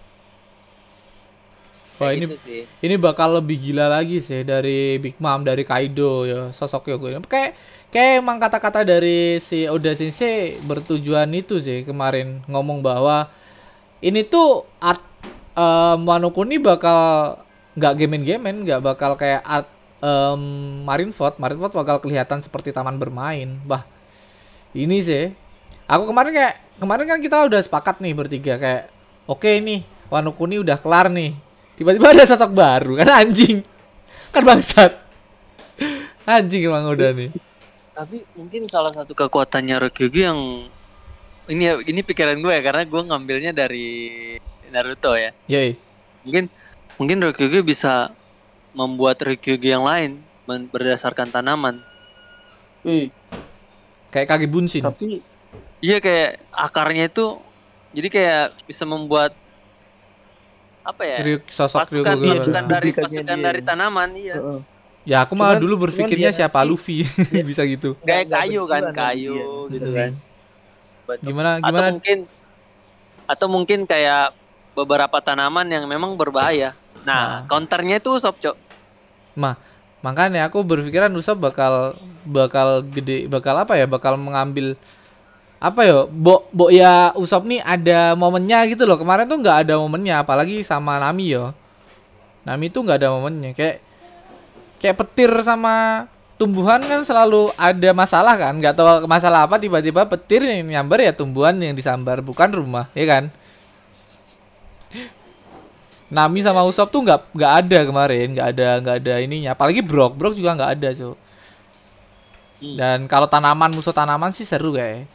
Wah ini gitu sih. ini bakal lebih gila lagi sih dari Big Mom dari Kaido ya sosok ini. Kayak kayak emang kata-kata dari si Oda Sensei bertujuan itu sih kemarin ngomong bahwa ini tuh art um, Wano Kuni bakal nggak gemen-gemen, nggak bakal kayak art um, Marineford. Marineford bakal kelihatan seperti taman bermain. Bah, ini sih. Aku kemarin kayak kemarin kan kita udah sepakat nih bertiga kayak oke nih Wano Kuni udah kelar nih. Tiba-tiba ada sosok baru kan anjing. Kan bangsat. Anjing emang udah nih. Tapi mungkin salah satu kekuatannya Ryokugi yang ini ini pikiran gue ya karena gue ngambilnya dari Naruto ya. Yoi. Mungkin mungkin Ryokugi bisa membuat Ryokugi yang lain berdasarkan tanaman. Wih, Kayak kaki bunsin. tapi Iya kayak akarnya itu jadi kayak bisa membuat apa ya? Ryuk, sosok pasukan Ryuko iya, pasukan dari duplikannya pasukan dari tanaman iya. heeh. Ya aku malah Cuman- dulu berpikirnya dia siapa Luffy bisa gitu. Kayak kayu kan, kayu dia. gitu Hmm. kan. Betul. Gimana Atau gimana? mungkin atau mungkin kayak beberapa tanaman yang memang berbahaya. Nah, Nah. counternya itu Usop, Cok. Mah, makanya aku berpikiran Usop bakal bakal gede bakal apa ya? Bakal mengambil apa ya? Bo, bo ya Usop nih ada momennya gitu loh. Kemarin tuh nggak ada momennya, apalagi sama Nami yo. Nami tuh nggak ada momennya. Kayak kayak petir sama tumbuhan kan selalu ada masalah kan? Nggak tahu masalah apa tiba-tiba petir yang nyambar ya tumbuhan yang disambar bukan rumah, ya kan? Nami sama Usop tuh nggak nggak ada kemarin, nggak ada nggak ada ininya. Apalagi Brock, Brock juga nggak ada cuy. Hmm. Dan kalau tanaman musuh tanaman sih seru kayak.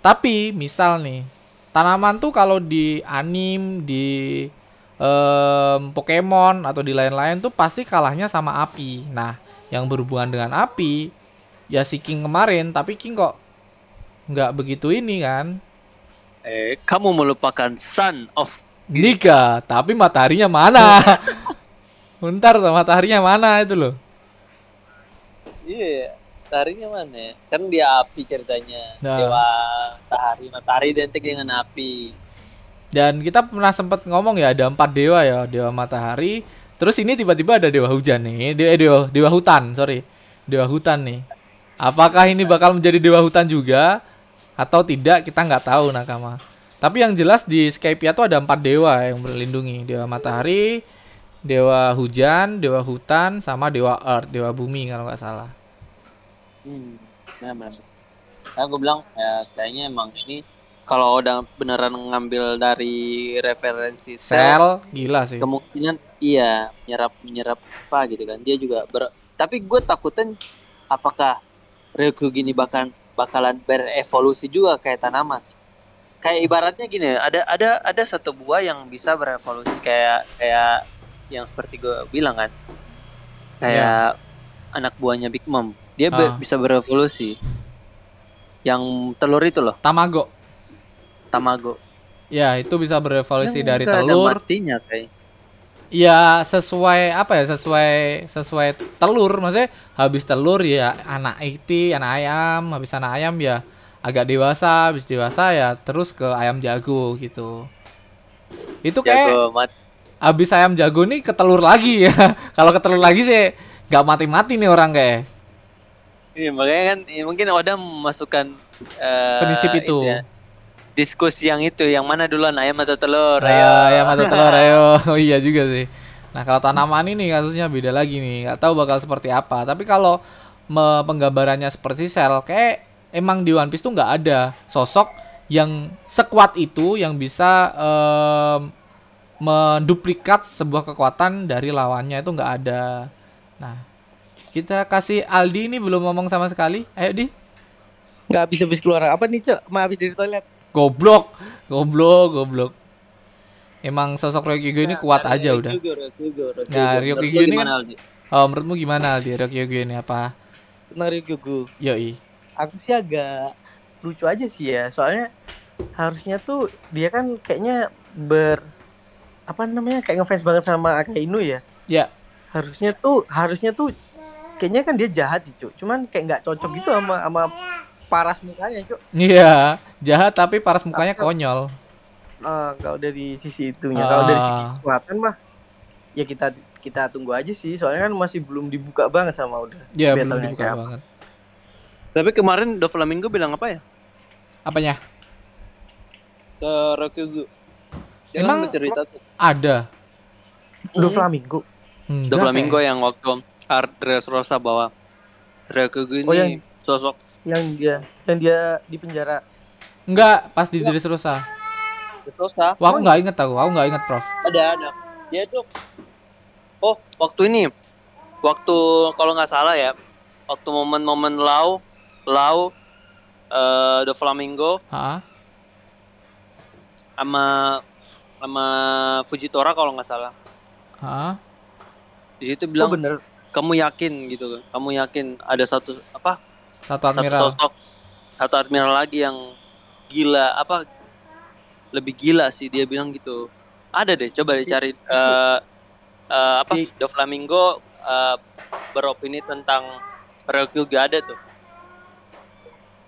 Tapi misal nih, tanaman tuh kalau di anim, di em, Pokemon atau di lain-lain tuh pasti kalahnya sama api. Nah, yang berhubungan dengan api ya si King kemarin, tapi King kok nggak begitu ini kan? Eh, kamu melupakan Son of Nika, tapi mataharinya mana? Bentar tuh mataharinya mana itu loh. Iya, mataharinya mana? Kan dia api ceritanya. Nah. Dewa matahari, matahari identik dengan api. Dan kita pernah sempat ngomong ya ada empat dewa ya, dewa matahari. Terus ini tiba-tiba ada dewa hujan nih, dewa dewa, dewa hutan, sorry, dewa hutan nih. Apakah ini bakal menjadi dewa hutan juga atau tidak? Kita nggak tahu nakama. Tapi yang jelas di Skypia tuh ada empat dewa yang berlindungi, dewa matahari, dewa hujan, dewa hutan, sama dewa earth, dewa bumi kalau nggak salah. Hmm, benar Nah, gue bilang ya kayaknya emang ini kalau udah beneran ngambil dari referensi sel, gila sih. kemungkinan iya menyerap menyerap apa gitu kan. Dia juga ber tapi gue takutin apakah Ryokugi ini bahkan bakalan berevolusi juga kayak tanaman. Kayak ibaratnya gini, ada ada ada satu buah yang bisa berevolusi kayak kayak yang seperti gue bilang kan. Kayak anak buahnya Big Mom. Dia be- Ah. bisa berevolusi. Yang telur itu loh, Tamago. tamago. Ya, itu bisa berevolusi Yang dari telur. matinya kayak. Ya sesuai apa ya sesuai sesuai telur maksudnya habis telur ya anak itu anak ayam habis anak ayam ya agak dewasa habis dewasa ya terus ke ayam jago gitu. Itu kayak Jago mat habis ayam jago nih ke telur lagi ya. Kalau ke telur lagi sih nggak mati-mati nih orang kayak. Iya, makanya kan ya mungkin Oda memasukkan eh, Prinsip itu. ya, diskusi yang itu, yang mana duluan ayam atau telur? ayo. ayam atau telur ayo. Oh iya juga sih. Nah kalau tanaman ini kasusnya beda lagi nih. Nggak tahu bakal seperti apa. Tapi kalau penggambarannya seperti sel kayak emang di One Piece tuh nggak ada sosok yang sekuat itu yang bisa em, menduplikat sebuah kekuatan dari lawannya itu nggak ada. Nah kita kasih Aldi ini belum ngomong sama sekali. Ayo di. Nggak habis habis keluar. Apa nih cok? Ma habis dari toilet. goblok. Goblok goblok. Emang sosok Ryokugyo ini kuat aja udah. Nah, Ryokugyo ini kan- Oh, menurutmu gimana di Ryokyogo ini apa? Tentang Ryukyu Yoi. Aku sih agak lucu aja sih ya soalnya harusnya tuh dia kan kayaknya ber apa namanya kayak ngefans banget sama Akainu ya Ya. harusnya tuh harusnya tuh kayaknya kan dia jahat sih cuk cuman kayak nggak cocok gitu sama sama paras mukanya cuk Iya, jahat tapi paras mukanya konyol. Ah, kalau dari sisi itunya kalau dari sisi Ah. kekuatan mah ya kita kita tunggu aja sih soalnya kan masih belum dibuka banget sama udah Ya, belum dibuka kayak banget. Tapi kemarin Do Flamingo bilang apa ya? Apanya? Ke Rokugu. Dia Emang- kan cerita tuh. Ada. Do Flamingo Enggak, Do Flamingo kayak- yang waktu Ardres Rosa bawa Rokugu ini Oh, yang- sosok yang dia yang dia di penjara Enggak, pas di Dressrosa. Rosa. Wah, aku nggak inget aku, aku nggak inget, Prof. Ada ada. Dia tuh Oh, waktu ini. Waktu kalau nggak salah ya, waktu momen-momen Lau Lau eh Do Flamingo sama sama Fujitora kalau nggak salah. Hah? Di situ oh bilang bener kamu yakin gitu. Kamu yakin ada satu apa? Satu Satu admiral. sosok satu admiral lagi yang gila apa lebih gila sih dia bilang gitu. Ada deh, coba dicari eh eh, apa? Di- Do Flamingo eh, beropini tentang Ryokyu ada tuh.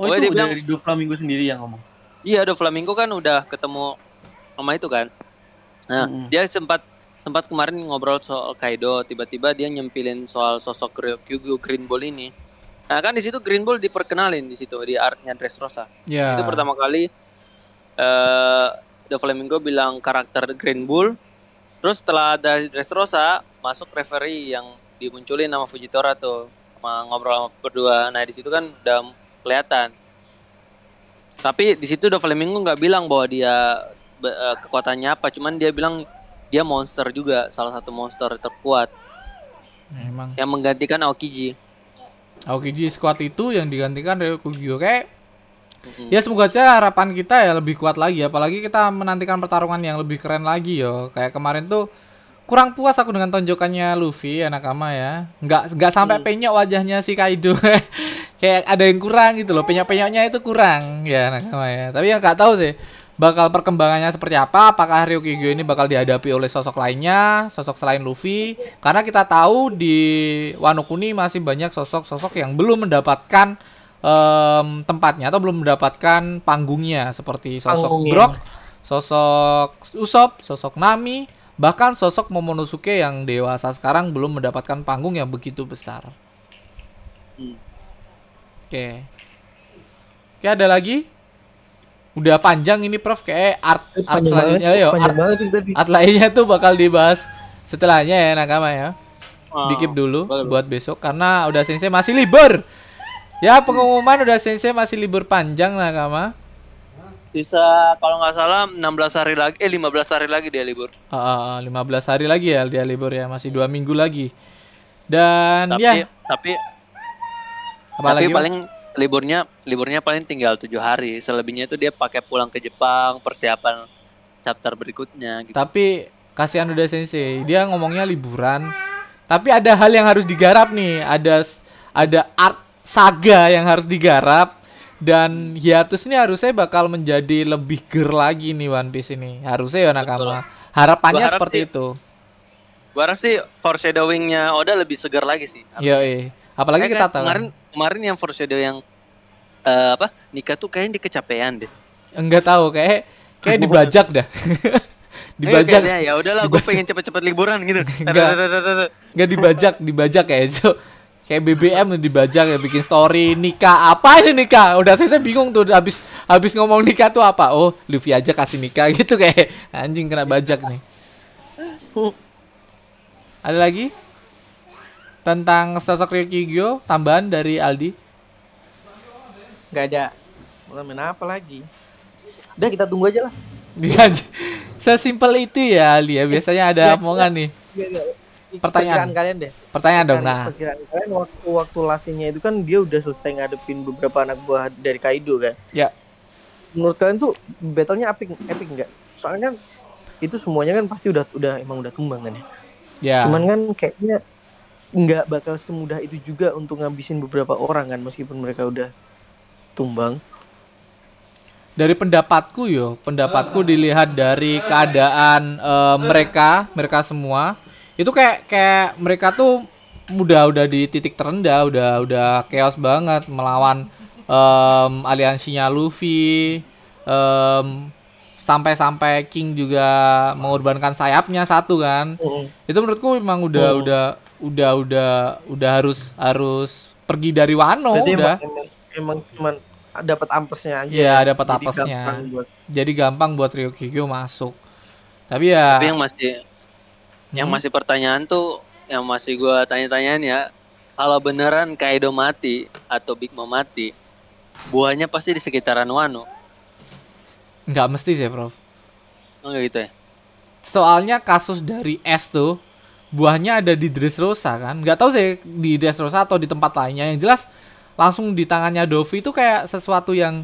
Oh Oh, itu dia bilang- dari Do Flamingo sendiri yang ngomong Iya, Do Flamingo kan udah ketemu sama itu kan. Nah, Mm-mm. dia sempat sempat kemarin ngobrol soal Kaido, tiba-tiba dia nyempilin soal sosok Ryokyu Green Ball ini. Nah, kan di situ Green Ball diperkenalin di situ di artnya Dressrosa. Ya. Itu pertama kali eh The Flamingo bilang karakter Green Bull. Terus setelah ada Dressrosa, masuk referee yang dimunculin nama Fujitora tuh. Sama ngobrol sama berdua. Nah, di situ kan udah kelihatan. Tapi di situ The Flamingo nggak bilang bahwa dia eh, kekuatannya apa, cuman dia bilang dia monster juga, salah satu monster terkuat. Emang. Yang menggantikan Aokiji. Aokiji squad itu yang digantikan Ryokugyo kayak Mm-mm. ya semoga aja harapan kita ya lebih kuat lagi. Apalagi kita menantikan pertarungan yang lebih keren lagi yo. Kayak kemarin tuh kurang puas aku dengan tonjokannya Luffy ya nakama ya. Nggak nggak sampai penyok wajahnya si Kaido kayak ada yang kurang gitu loh penyok-penyoknya itu kurang. Ya nakama ya. Tapi yang nggak tahu sih bakal perkembangannya seperti apa? Apakah Ryokugyo ini bakal dihadapi oleh sosok lainnya sosok selain Luffy? Karena kita tahu di Wano Kuni masih banyak sosok-sosok yang belum mendapatkan em, tempatnya atau belum mendapatkan panggungnya. Seperti sosok Panggungnya. Brock, sosok Usopp, sosok Nami, bahkan sosok Momonosuke yang dewasa sekarang belum mendapatkan panggung yang begitu besar. Oke. Oke, ada lagi? Udah panjang ini Prof kayak art art panjang banget selanjutnya panjang Art, art lainnya tuh bakal dibahas setelahnya ya nakama ya. Oh, Dikip dulu boleh, buat besok karena udah sensei masih libur. Ya pengumuman udah sensei masih libur panjang nakama. Bisa kalau nggak salah 16 hari lagi, eh 15 hari lagi dia libur. Ah, ah, 15 hari lagi ya dia libur ya masih dua minggu lagi. Dan Tapi ya tapi apalagi tapi paling liburnya liburnya paling tinggal tujuh hari. Selebihnya itu dia pakai pulang ke Jepang, persiapan chapter berikutnya gitu. Tapi kasihan udah sensei, dia ngomongnya liburan. Tapi ada hal yang harus digarap nih, ada ada art saga yang harus digarap dan hiatus ini harusnya bakal menjadi lebih ger lagi nih One Piece ini. Harusnya ya nakama. Harapannya harap seperti sih- itu. Gua harap sih foreshadowingnya Oda lebih segar lagi sih. Iya, eh. apalagi Kayak kita tahu. kemarin kemarin yang foreshadow yang eh, apa nikah tuh kayaknya dia kecapean deh. Enggak tahu kayak kayak dibajak dah. Iya, dibajak. kayaknya, ya udahlah, gue pengen cepet-cepet liburan gitu. Enggak. Enggak dibajak, dibajak kayak itu. Kayak BBM tuh dibajak ya bikin story nikah apa ini nikah udah saya, saya bingung tuh habis habis ngomong nikah tuh apa oh Luffy aja kasih nikah gitu kayak anjing kena bajak nih ada lagi tentang sosok Ryukigyo tambahan dari Aldi. Nggak ada. Ngomongin apa lagi? Udah kita tunggu aja lah. Dia sesimpel itu ya Aldi ya. Biasanya ada Ya, omongan nih. Pertanyaan. Perkiraan kalian deh. Pertanyaan dong nah. perkiraan kalian waktu waktu lasenya itu kan dia udah selesai ngadepin beberapa anak buah dari Kaido kan? Ya. Menurut kalian tuh battlenya epic epic nggak? Soalnya kan itu semuanya kan pasti udah udah emang udah tumbang kan ya? Ya. Cuman kan kayaknya nggak bakal semudah itu juga untuk ngabisin beberapa orang kan meskipun mereka udah tumbang. dari pendapatku yo pendapatku dilihat dari keadaan eh, mereka mereka semua itu kayak kayak mereka tuh udah udah di titik terendah udah udah chaos banget melawan em, aliansinya Luffy em, sampai-sampai King juga mengorbankan sayapnya satu kan itu menurutku memang udah Oh. udah udah udah udah harus harus pergi dari Wano Berarti udah emang, emang, emang cuman dapat ampesnya aja. Iya, dapat Jadi apesnya. gampang buat- jadi gampang buat Ryukyu masuk tapi ya Tapi yang masih yang Hmm. masih pertanyaan tuh yang masih gua tanya-tanyain ya, kalau beneran Kaido mati atau Big Mom mati, buahnya pasti di sekitaran Wano. nggak mesti sih Prof Oh nggak gitu ya? soalnya kasus dari S tuh buahnya ada di Dressrosa kan nggak tahu sih di Dressrosa atau di tempat lainnya yang jelas langsung di tangannya Dovi itu kayak sesuatu yang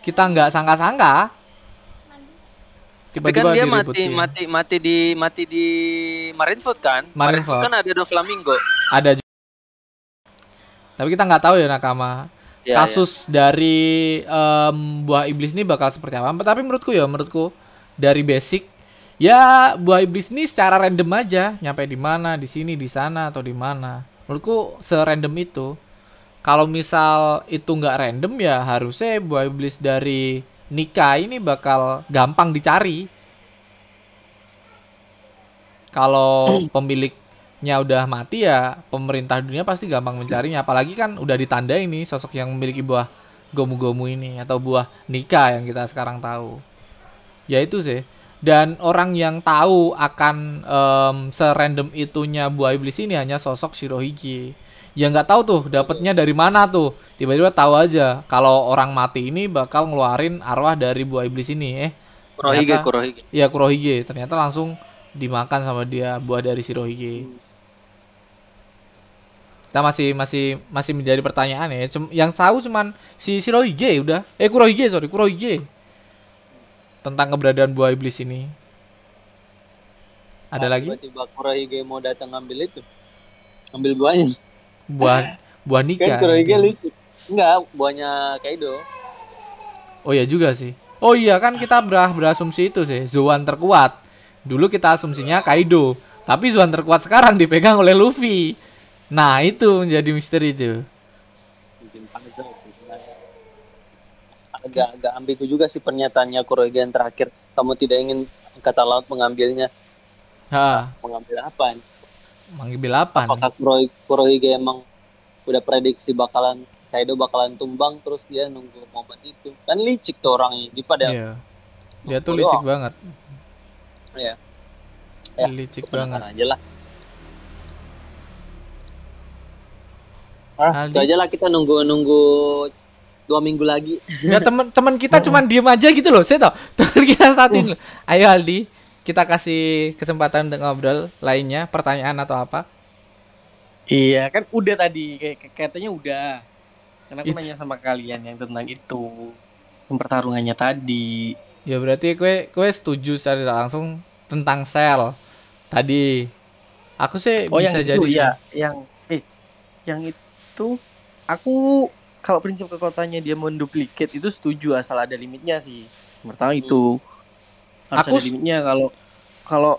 kita nggak sangka-sangka Tapi kan tiba-tiba dia mati diributin. mati mati di mati di Marineford kan? Marineford. kan ada Doflamingo. ada juga. tapi kita nggak tahu ya nakama Ya, kasus dari em, buah iblis ini bakal seperti apa tapi menurutku ya menurutku dari basic ya buah iblis ini secara random aja. Nyampe di mana di sini di sana atau di mana. Menurutku serandom itu. Kalau misal itu nggak random ya harusnya buah iblis dari nikah ini bakal gampang dicari. Kalau pemiliknya udah mati ya pemerintah dunia pasti gampang mencarinya. Apalagi kan udah ditanda ini sosok yang memiliki buah gomu-gomu ini atau buah nikah yang kita sekarang tahu. Ya itu sih dan orang yang tahu akan em, serandom itunya buah iblis ini hanya sosok Shirohige ya nggak tahu tuh dapatnya dari mana tuh. Tiba-tiba tahu aja kalau orang mati ini bakal ngeluarin arwah dari buah iblis ini eh. Kurohige, ternyata- Kurohige. ya Kurohige. Ternyata langsung dimakan sama dia buah dari Shirohige. Kita masih masih masih menjadi pertanyaan ya. Cum- yang tahu cuman si Shirohige udah. Eh Kurohige sorry Kurohige tentang keberadaan buah iblis ini ada Ah, lagi Tiba-tiba Kurohige mau datang ngambil itu. Ngambil buahnya. buah buah Kan nikah Kurohige gitu. lucu. Enggak, buahnya Kaido. oh iya juga sih oh iya kan kita ber berasumsi itu sih Zoan terkuat dulu kita asumsinya Kaido tapi Zoan terkuat sekarang dipegang oleh Luffy nah itu menjadi misteri itu bikin puzzle sih sebenarnya. Agak agak ambigu juga sih pernyataannya Kurohige yang terakhir. Kamu tidak ingin kata laut mengambilnya. ha Mengambil apa? manggil apa nih? Apakah Kurohige, Kurohige emang udah prediksi bakalan Kaido bakalan tumbang terus dia nunggu momen itu. Kan licik tuh orangnya. Di pada Iya. Dia tuh licik doang. banget. Iya. Ya, licik banget. aja lah. Ah, itu aja lah kita nunggu nunggu dua minggu lagi. Ya teman-teman kita cuman diem aja gitu loh. Saya tau. Teman kita satuin. loh. Ayo Aldi, kita kasih kesempatan untuk ngobrol lainnya, pertanyaan atau apa? Iya kan udah tadi kayak kayak- katanya udah. Karena aku It- nanya sama kalian yang tentang itu. Pertarungannya tadi. Ya berarti kue kue setuju secara langsung tentang sel tadi. Aku sih Oh bisa yang jadi itu sih. ya, yang eh yang itu aku kalau prinsip kekuatannya dia menduplikat itu setuju asal ada limitnya sih. Pertama itu harus Aku ada limitnya kalau kalau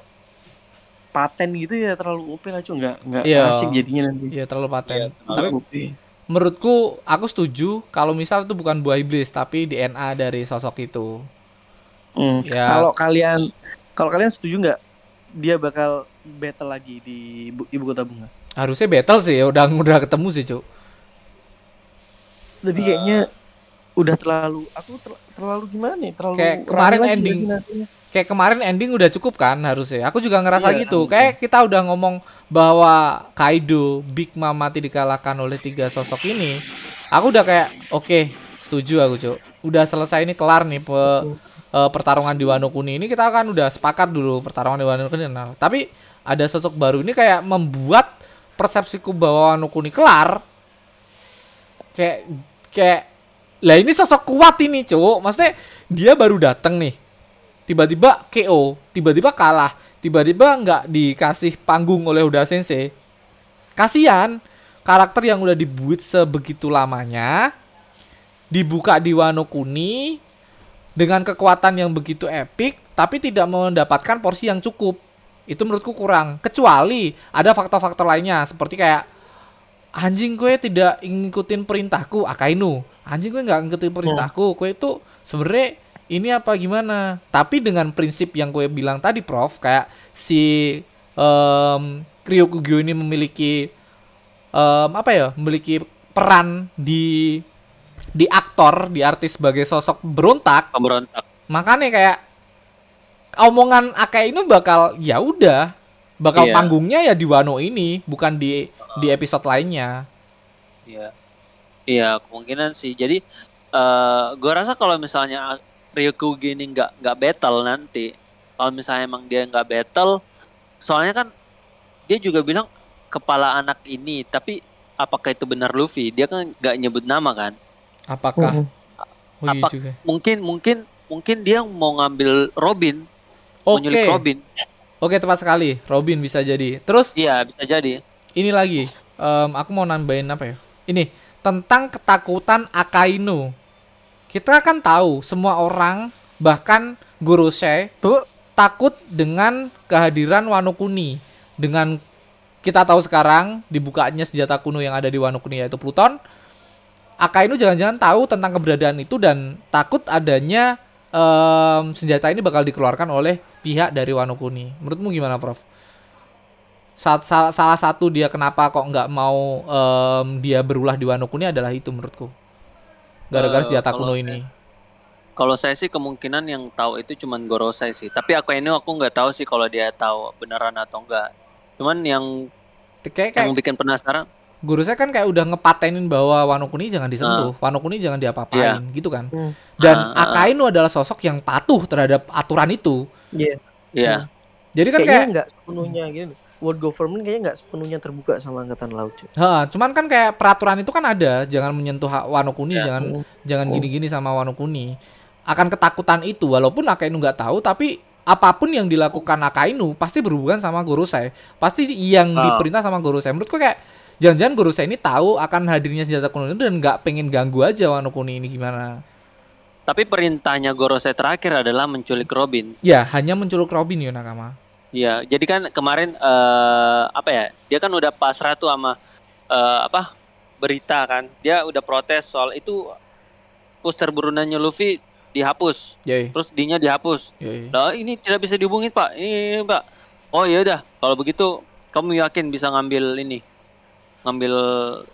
paten gitu ya terlalu OP lah cuy nggak nggak Iya. asik jadinya nanti. Iya terlalu paten. Iya, Tapi OP. menurutku aku setuju kalau misal itu bukan buah iblis tapi DNA dari sosok itu. Hmm, Ya. Kalau kalian kalau kalian setuju nggak dia bakal battle lagi di ibu, ibu kota bunga? Harusnya battle sih, udah udah ketemu sih, Cuk. Tapi kayaknya udah terlalu aku ter- terlalu gimana nih? Terlalu Kayak kemarin ending. kayak kemarin ending udah cukup kan harusnya. Aku juga ngerasa Iya, gitu. Kayak kita udah ngomong bahwa Kaido, Big Mom mati dikalahkan oleh tiga sosok ini. Aku udah kayak oke, setuju aku, Cuk. Udah selesai ini kelar nih pe- eh, pertarungan di Wano Kuni ini kita kan udah sepakat dulu pertarungan di Wano Kuni. Nah, tapi ada sosok baru ini kayak membuat persepsiku bahwa Wano Kuni kelar. Kayak kayak lah ini sosok kuat ini, Cuk. Maksudnya dia baru datang nih tiba-tiba KO, tiba-tiba kalah, tiba-tiba nggak dikasih panggung oleh Uda Sensei. kasihan karakter yang udah dibuat sebegitu lamanya dibuka di Wano Kuni dengan kekuatan yang begitu epic tapi tidak mendapatkan porsi yang cukup itu menurutku kurang kecuali ada faktor-faktor lainnya seperti kayak anjing gue tidak ngikutin perintahku Akainu anjing gue nggak ngikutin perintahku gue itu sebenarnya ini apa gimana tapi dengan prinsip yang gue bilang tadi prof kayak si um, Ryokugyo ini memiliki em, apa ya memiliki peran di di aktor di artis sebagai sosok berontak Pemberontak. makanya kayak omongan Ake ini bakal ya udah bakal Iya. panggungnya ya di Wano ini bukan di di episode lainnya Iya. Iya, kemungkinan sih. Jadi eh gua rasa kalau misalnya Ryukugi ini nggak nggak battle nanti, kalau misalnya emang dia nggak battle, soalnya kan dia juga bilang kepala anak ini, tapi apakah itu benar Luffy? Dia kan nggak nyebut nama kan? apakah Mhm. oh iya Apa- juga Mungkin mungkin mungkin dia mau ngambil Robin, mau oke nyulik Robin. oke tepat sekali Robin bisa jadi terus Iya, bisa jadi. Ini lagi em, aku mau nambahin apa ya? Ini tentang ketakutan Akainu. Kita kan tahu semua orang bahkan Gorosei Tuh, takut dengan kehadiran Wano Kuni dengan kita tahu sekarang dibukanya senjata kuno yang ada di Wano Kuni yaitu Pluton. Akainu jangan-jangan tahu tentang keberadaan itu dan takut adanya em, senjata ini bakal dikeluarkan oleh pihak dari Wano Kuni menurutmu gimana Prof? Saat, salah, salah satu dia kenapa kok nggak mau em, dia berulah di Wano Kuni adalah itu menurutku gara-gara senjata kalau kuno saya- ini Kalau saya sih kemungkinan yang tahu itu cuman Gorosei sih. Tapi aku ini aku nggak tahu sih kalau dia tahu beneran atau enggak. Cuman yang kayak kayak yang bikin penasaran guru saya kan kayak udah ngepatenin bahwa Wano Kuni jangan disentuh, Wano Kuni jangan diapa-apain, gitu kan. Hmm. Dan Ah, ah, Akainu adalah sosok yang patuh terhadap aturan itu. Iya. ya Jadi kan Kayaknya kayak, nggak sepenuhnya gitu. World government kayaknya nggak sepenuhnya terbuka sama angkatan laut. cuy. ha, cuman kan kayak peraturan itu kan ada, jangan menyentuh hak Wano Kuni, Ya. jangan Oh. jangan Oh. gini-gini sama Wano Kuni. Akan ketakutan itu, walaupun Akainu nggak tahu, tapi apa pun yang dilakukan Akainu pasti berhubungan sama Gorosei. Pasti yang Ah. diperintah sama Gorosei. Menurutku kayak jangan-jangan Gorosei ini tahu akan hadirnya senjata kuno itu dan nggak pengen ganggu aja Wano Kuni ini gimana. tapi perintahnya Gorosei terakhir adalah menculik Robin. Ya, hanya menculuk Robin ya Nakama. Iya, jadi kan kemarin eh, apa ya? Dia kan udah pasrah tuh sama eh, apa? berita kan. Dia udah protes soal itu poster burunannya Luffy dihapus, Yoi, terus dinya dihapus. yoi. Lah ini tidak bisa dihubungin Pak. Ini, ini, Pak. Oh ya udah, kalau begitu kamu yakin bisa ngambil ini, ngambil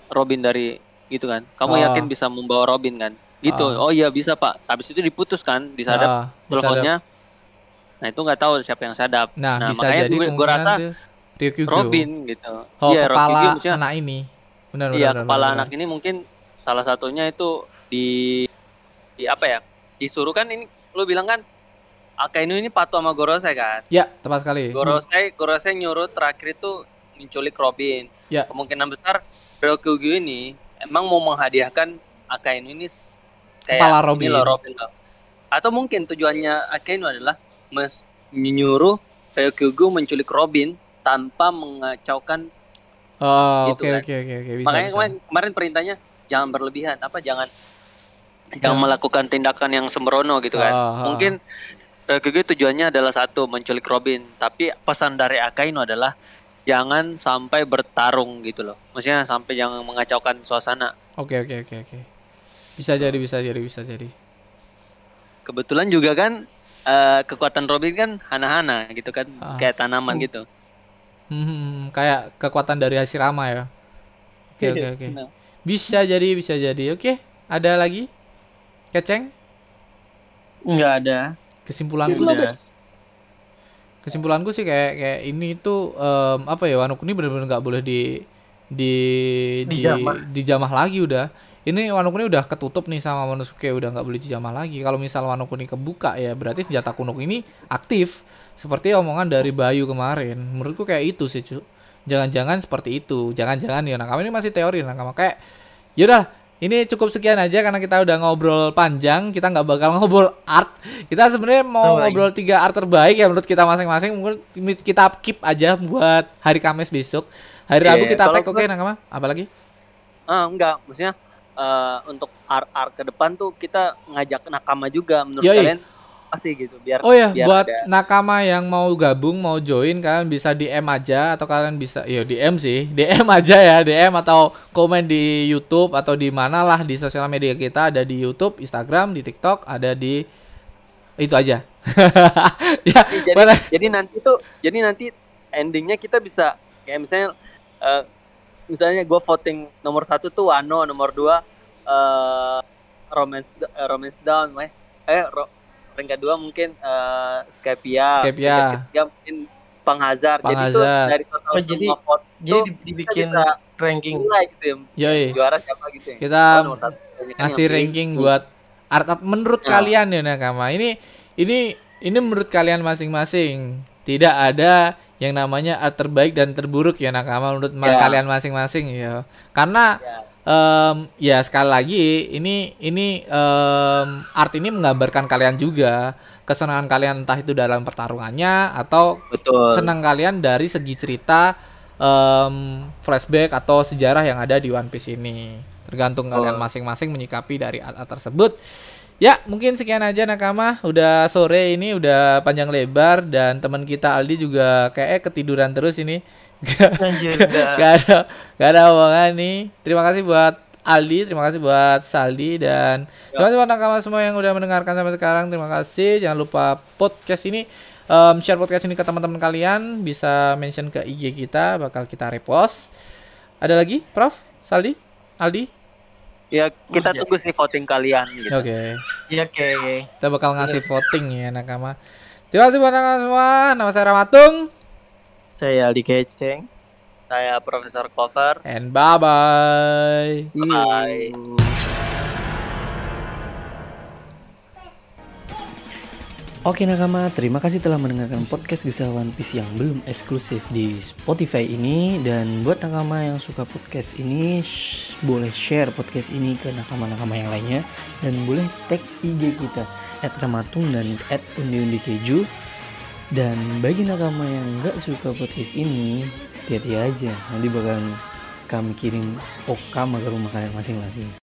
Robin dari gitu kan? Kamu Ah. yakin bisa membawa Robin kan? Gitu. Ah. Oh iya bisa Pak. Habis itu diputus kan, disadap Ah, disadap. Nah itu nggak tahu siapa yang sadap. Nah, Nah, bisa makanya jadi gue- gue rasa Ryukyu Robin gitu. Oh, Iya, kepala maksudnya anak ini. Benar, benar, iya benar, kepala benar. anak ini mungkin salah satunya itu di di apa ya? Disuruh kan ini lu bilang kan Akainu ini patuh sama Gorosei kan? Ya, tepat sekali. Gorosei Gorosei nyuruh terakhir itu menculik Robin. Ya. Kemungkinan besar Ryokugyu ini emang mau menghadiahkan Akainu ini kayak Kepala ini Robin. loh, Robin loh. Atau mungkin tujuannya Akainu adalah mes menyuruh Ryokugyu menculik Robin tanpa mengacaukan Oh, Gitu oke kan. oke oke oke bisa. makanya bisa. kemarin, kemarin perintahnya jangan berlebihan apa jangan jangan Jangan- melakukan tindakan yang sembrono gitu kan Ah, ah, mungkin Ryokugyu tujuannya adalah satu menculik Robin tapi pesan dari Akainu adalah jangan sampai bertarung gitu loh maksudnya sampai jangan mengacaukan suasana Oke oke oke oke. Bisa jadi bisa jadi bisa jadi. kebetulan juga kan eh, kekuatan Robin kan hana-hana gitu kan Ah. kayak tanaman gitu Hmm, kayak kekuatan dari Hashirama ya. Oke oke oke. Nah, Bisa jadi bisa jadi. Oke, ada lagi? Keceng? Nggak ada. Kesimpulanku Udah. sih, kesimpulanku sih kayak kayak ini tuh em, apa ya Wano Kuni benar-benar nggak boleh di di di Dijamah. dijamah lagi udah. Ini Wano Kuni udah ketutup nih sama Monosuke udah nggak boleh dijamah lagi. Kalau misal Wano Kuni kebuka ya berarti senjata kuno ini aktif. Seperti omongan dari Bayu kemarin. Menurutku kayak itu sih, cu. Jangan-jangan seperti itu. Jangan-jangan ya Nakama ini masih teori Nakama kayak yaudah ini cukup sekian aja karena kita udah ngobrol panjang kita nggak bakal ngobrol art kita sebenarnya mau Oh, lagi. ngobrol tiga art terbaik ya menurut kita masing-masing mungkin kita keep aja buat hari Kamis besok Hari Iya, Rabu kita kalau tag oke gua- Nakama? Apalagi? Ah, enggak, maksudnya eh, untuk art-art ke depan tuh kita ngajak nakama juga menurut Yoi. kalian pasti gitu biar Oh ya, biar buat ada- nakama yang mau gabung, mau join, kalian bisa DM aja atau kalian bisa, ya DM sih, DM aja ya, DM atau komen di YouTube atau di mana lah di sosial media kita ada di YouTube, Instagram, di TikTok, ada di itu aja. ya, jadi, boleh. jadi nanti tuh jadi nanti endingnya kita bisa kayak misalnya eh, misalnya gue voting nomor satu tuh Wano nomor dua eh romance eh, romance down eh eh ro, rank kedua mungkin eh Skypia Skypia. rank ketiga mungkin Panghazar jadi tuh Panghazar. dari total Oh, jadi- vote Jadi tuh dibikin bisa ranking. nilai gitu ya Yoi. juara siapa gitu ya Kita Oh, nomor satu. Ini ngasih pilih. ranking buat art art menurut Ya. kalian ya nakama. Ini ini ini menurut kalian masing-masing. Tidak ada yang namanya art terbaik dan terburuk ya nakama menurut Ya. kalian masing-masing ya. Karena Ya. em, ya sekali lagi ini ini em, art ini menggambarkan kalian juga kesenangan kalian entah itu dalam pertarungannya atau betul senang kalian dari segi cerita em, flashback atau sejarah yang ada di One Piece ini. Tergantung kalian masing-masing menyikapi dari art-art tersebut. Ya, mungkin sekian aja nakama. Udah sore ini, udah panjang lebar dan teman kita Aldi juga kayak ketiduran terus ini. Anjir, udah. gak ada gak ada omongan nih. Terima kasih buat Aldi, terima kasih buat Saldi dan terima kasih buat nakama semua yang udah mendengarkan sampai sekarang. Terima kasih. Jangan lupa podcast ini em, share podcast ini ke teman-teman kalian, bisa mention ke IG kita, bakal kita repost. Ada lagi, Prof? Saldi? Aldi? Ya kita Iya. tunggu sih voting kalian gitu Oke. Iya, oke. Kita bakal ngasih voting ya nakama. Terima kasih buat nakama semua. Nama saya Ramatung Saya Aldi Keceng. saya Profesor Clover and bye bye. Bye. Oke nakama, terima kasih telah mendengarkan podcast kisah One Piece yang belum eksklusif di Spotify ini. Dan buat nakama yang suka podcast ini sh- boleh share podcast ini ke nakama-nakama yang lainnya. Dan boleh tag IG kita @ramatung dan @undi-undi-keju. Dan bagi nakama yang nggak suka podcast ini hati-hati aja. Nanti bakal kami kirim okama ke rumah kalian masing-masing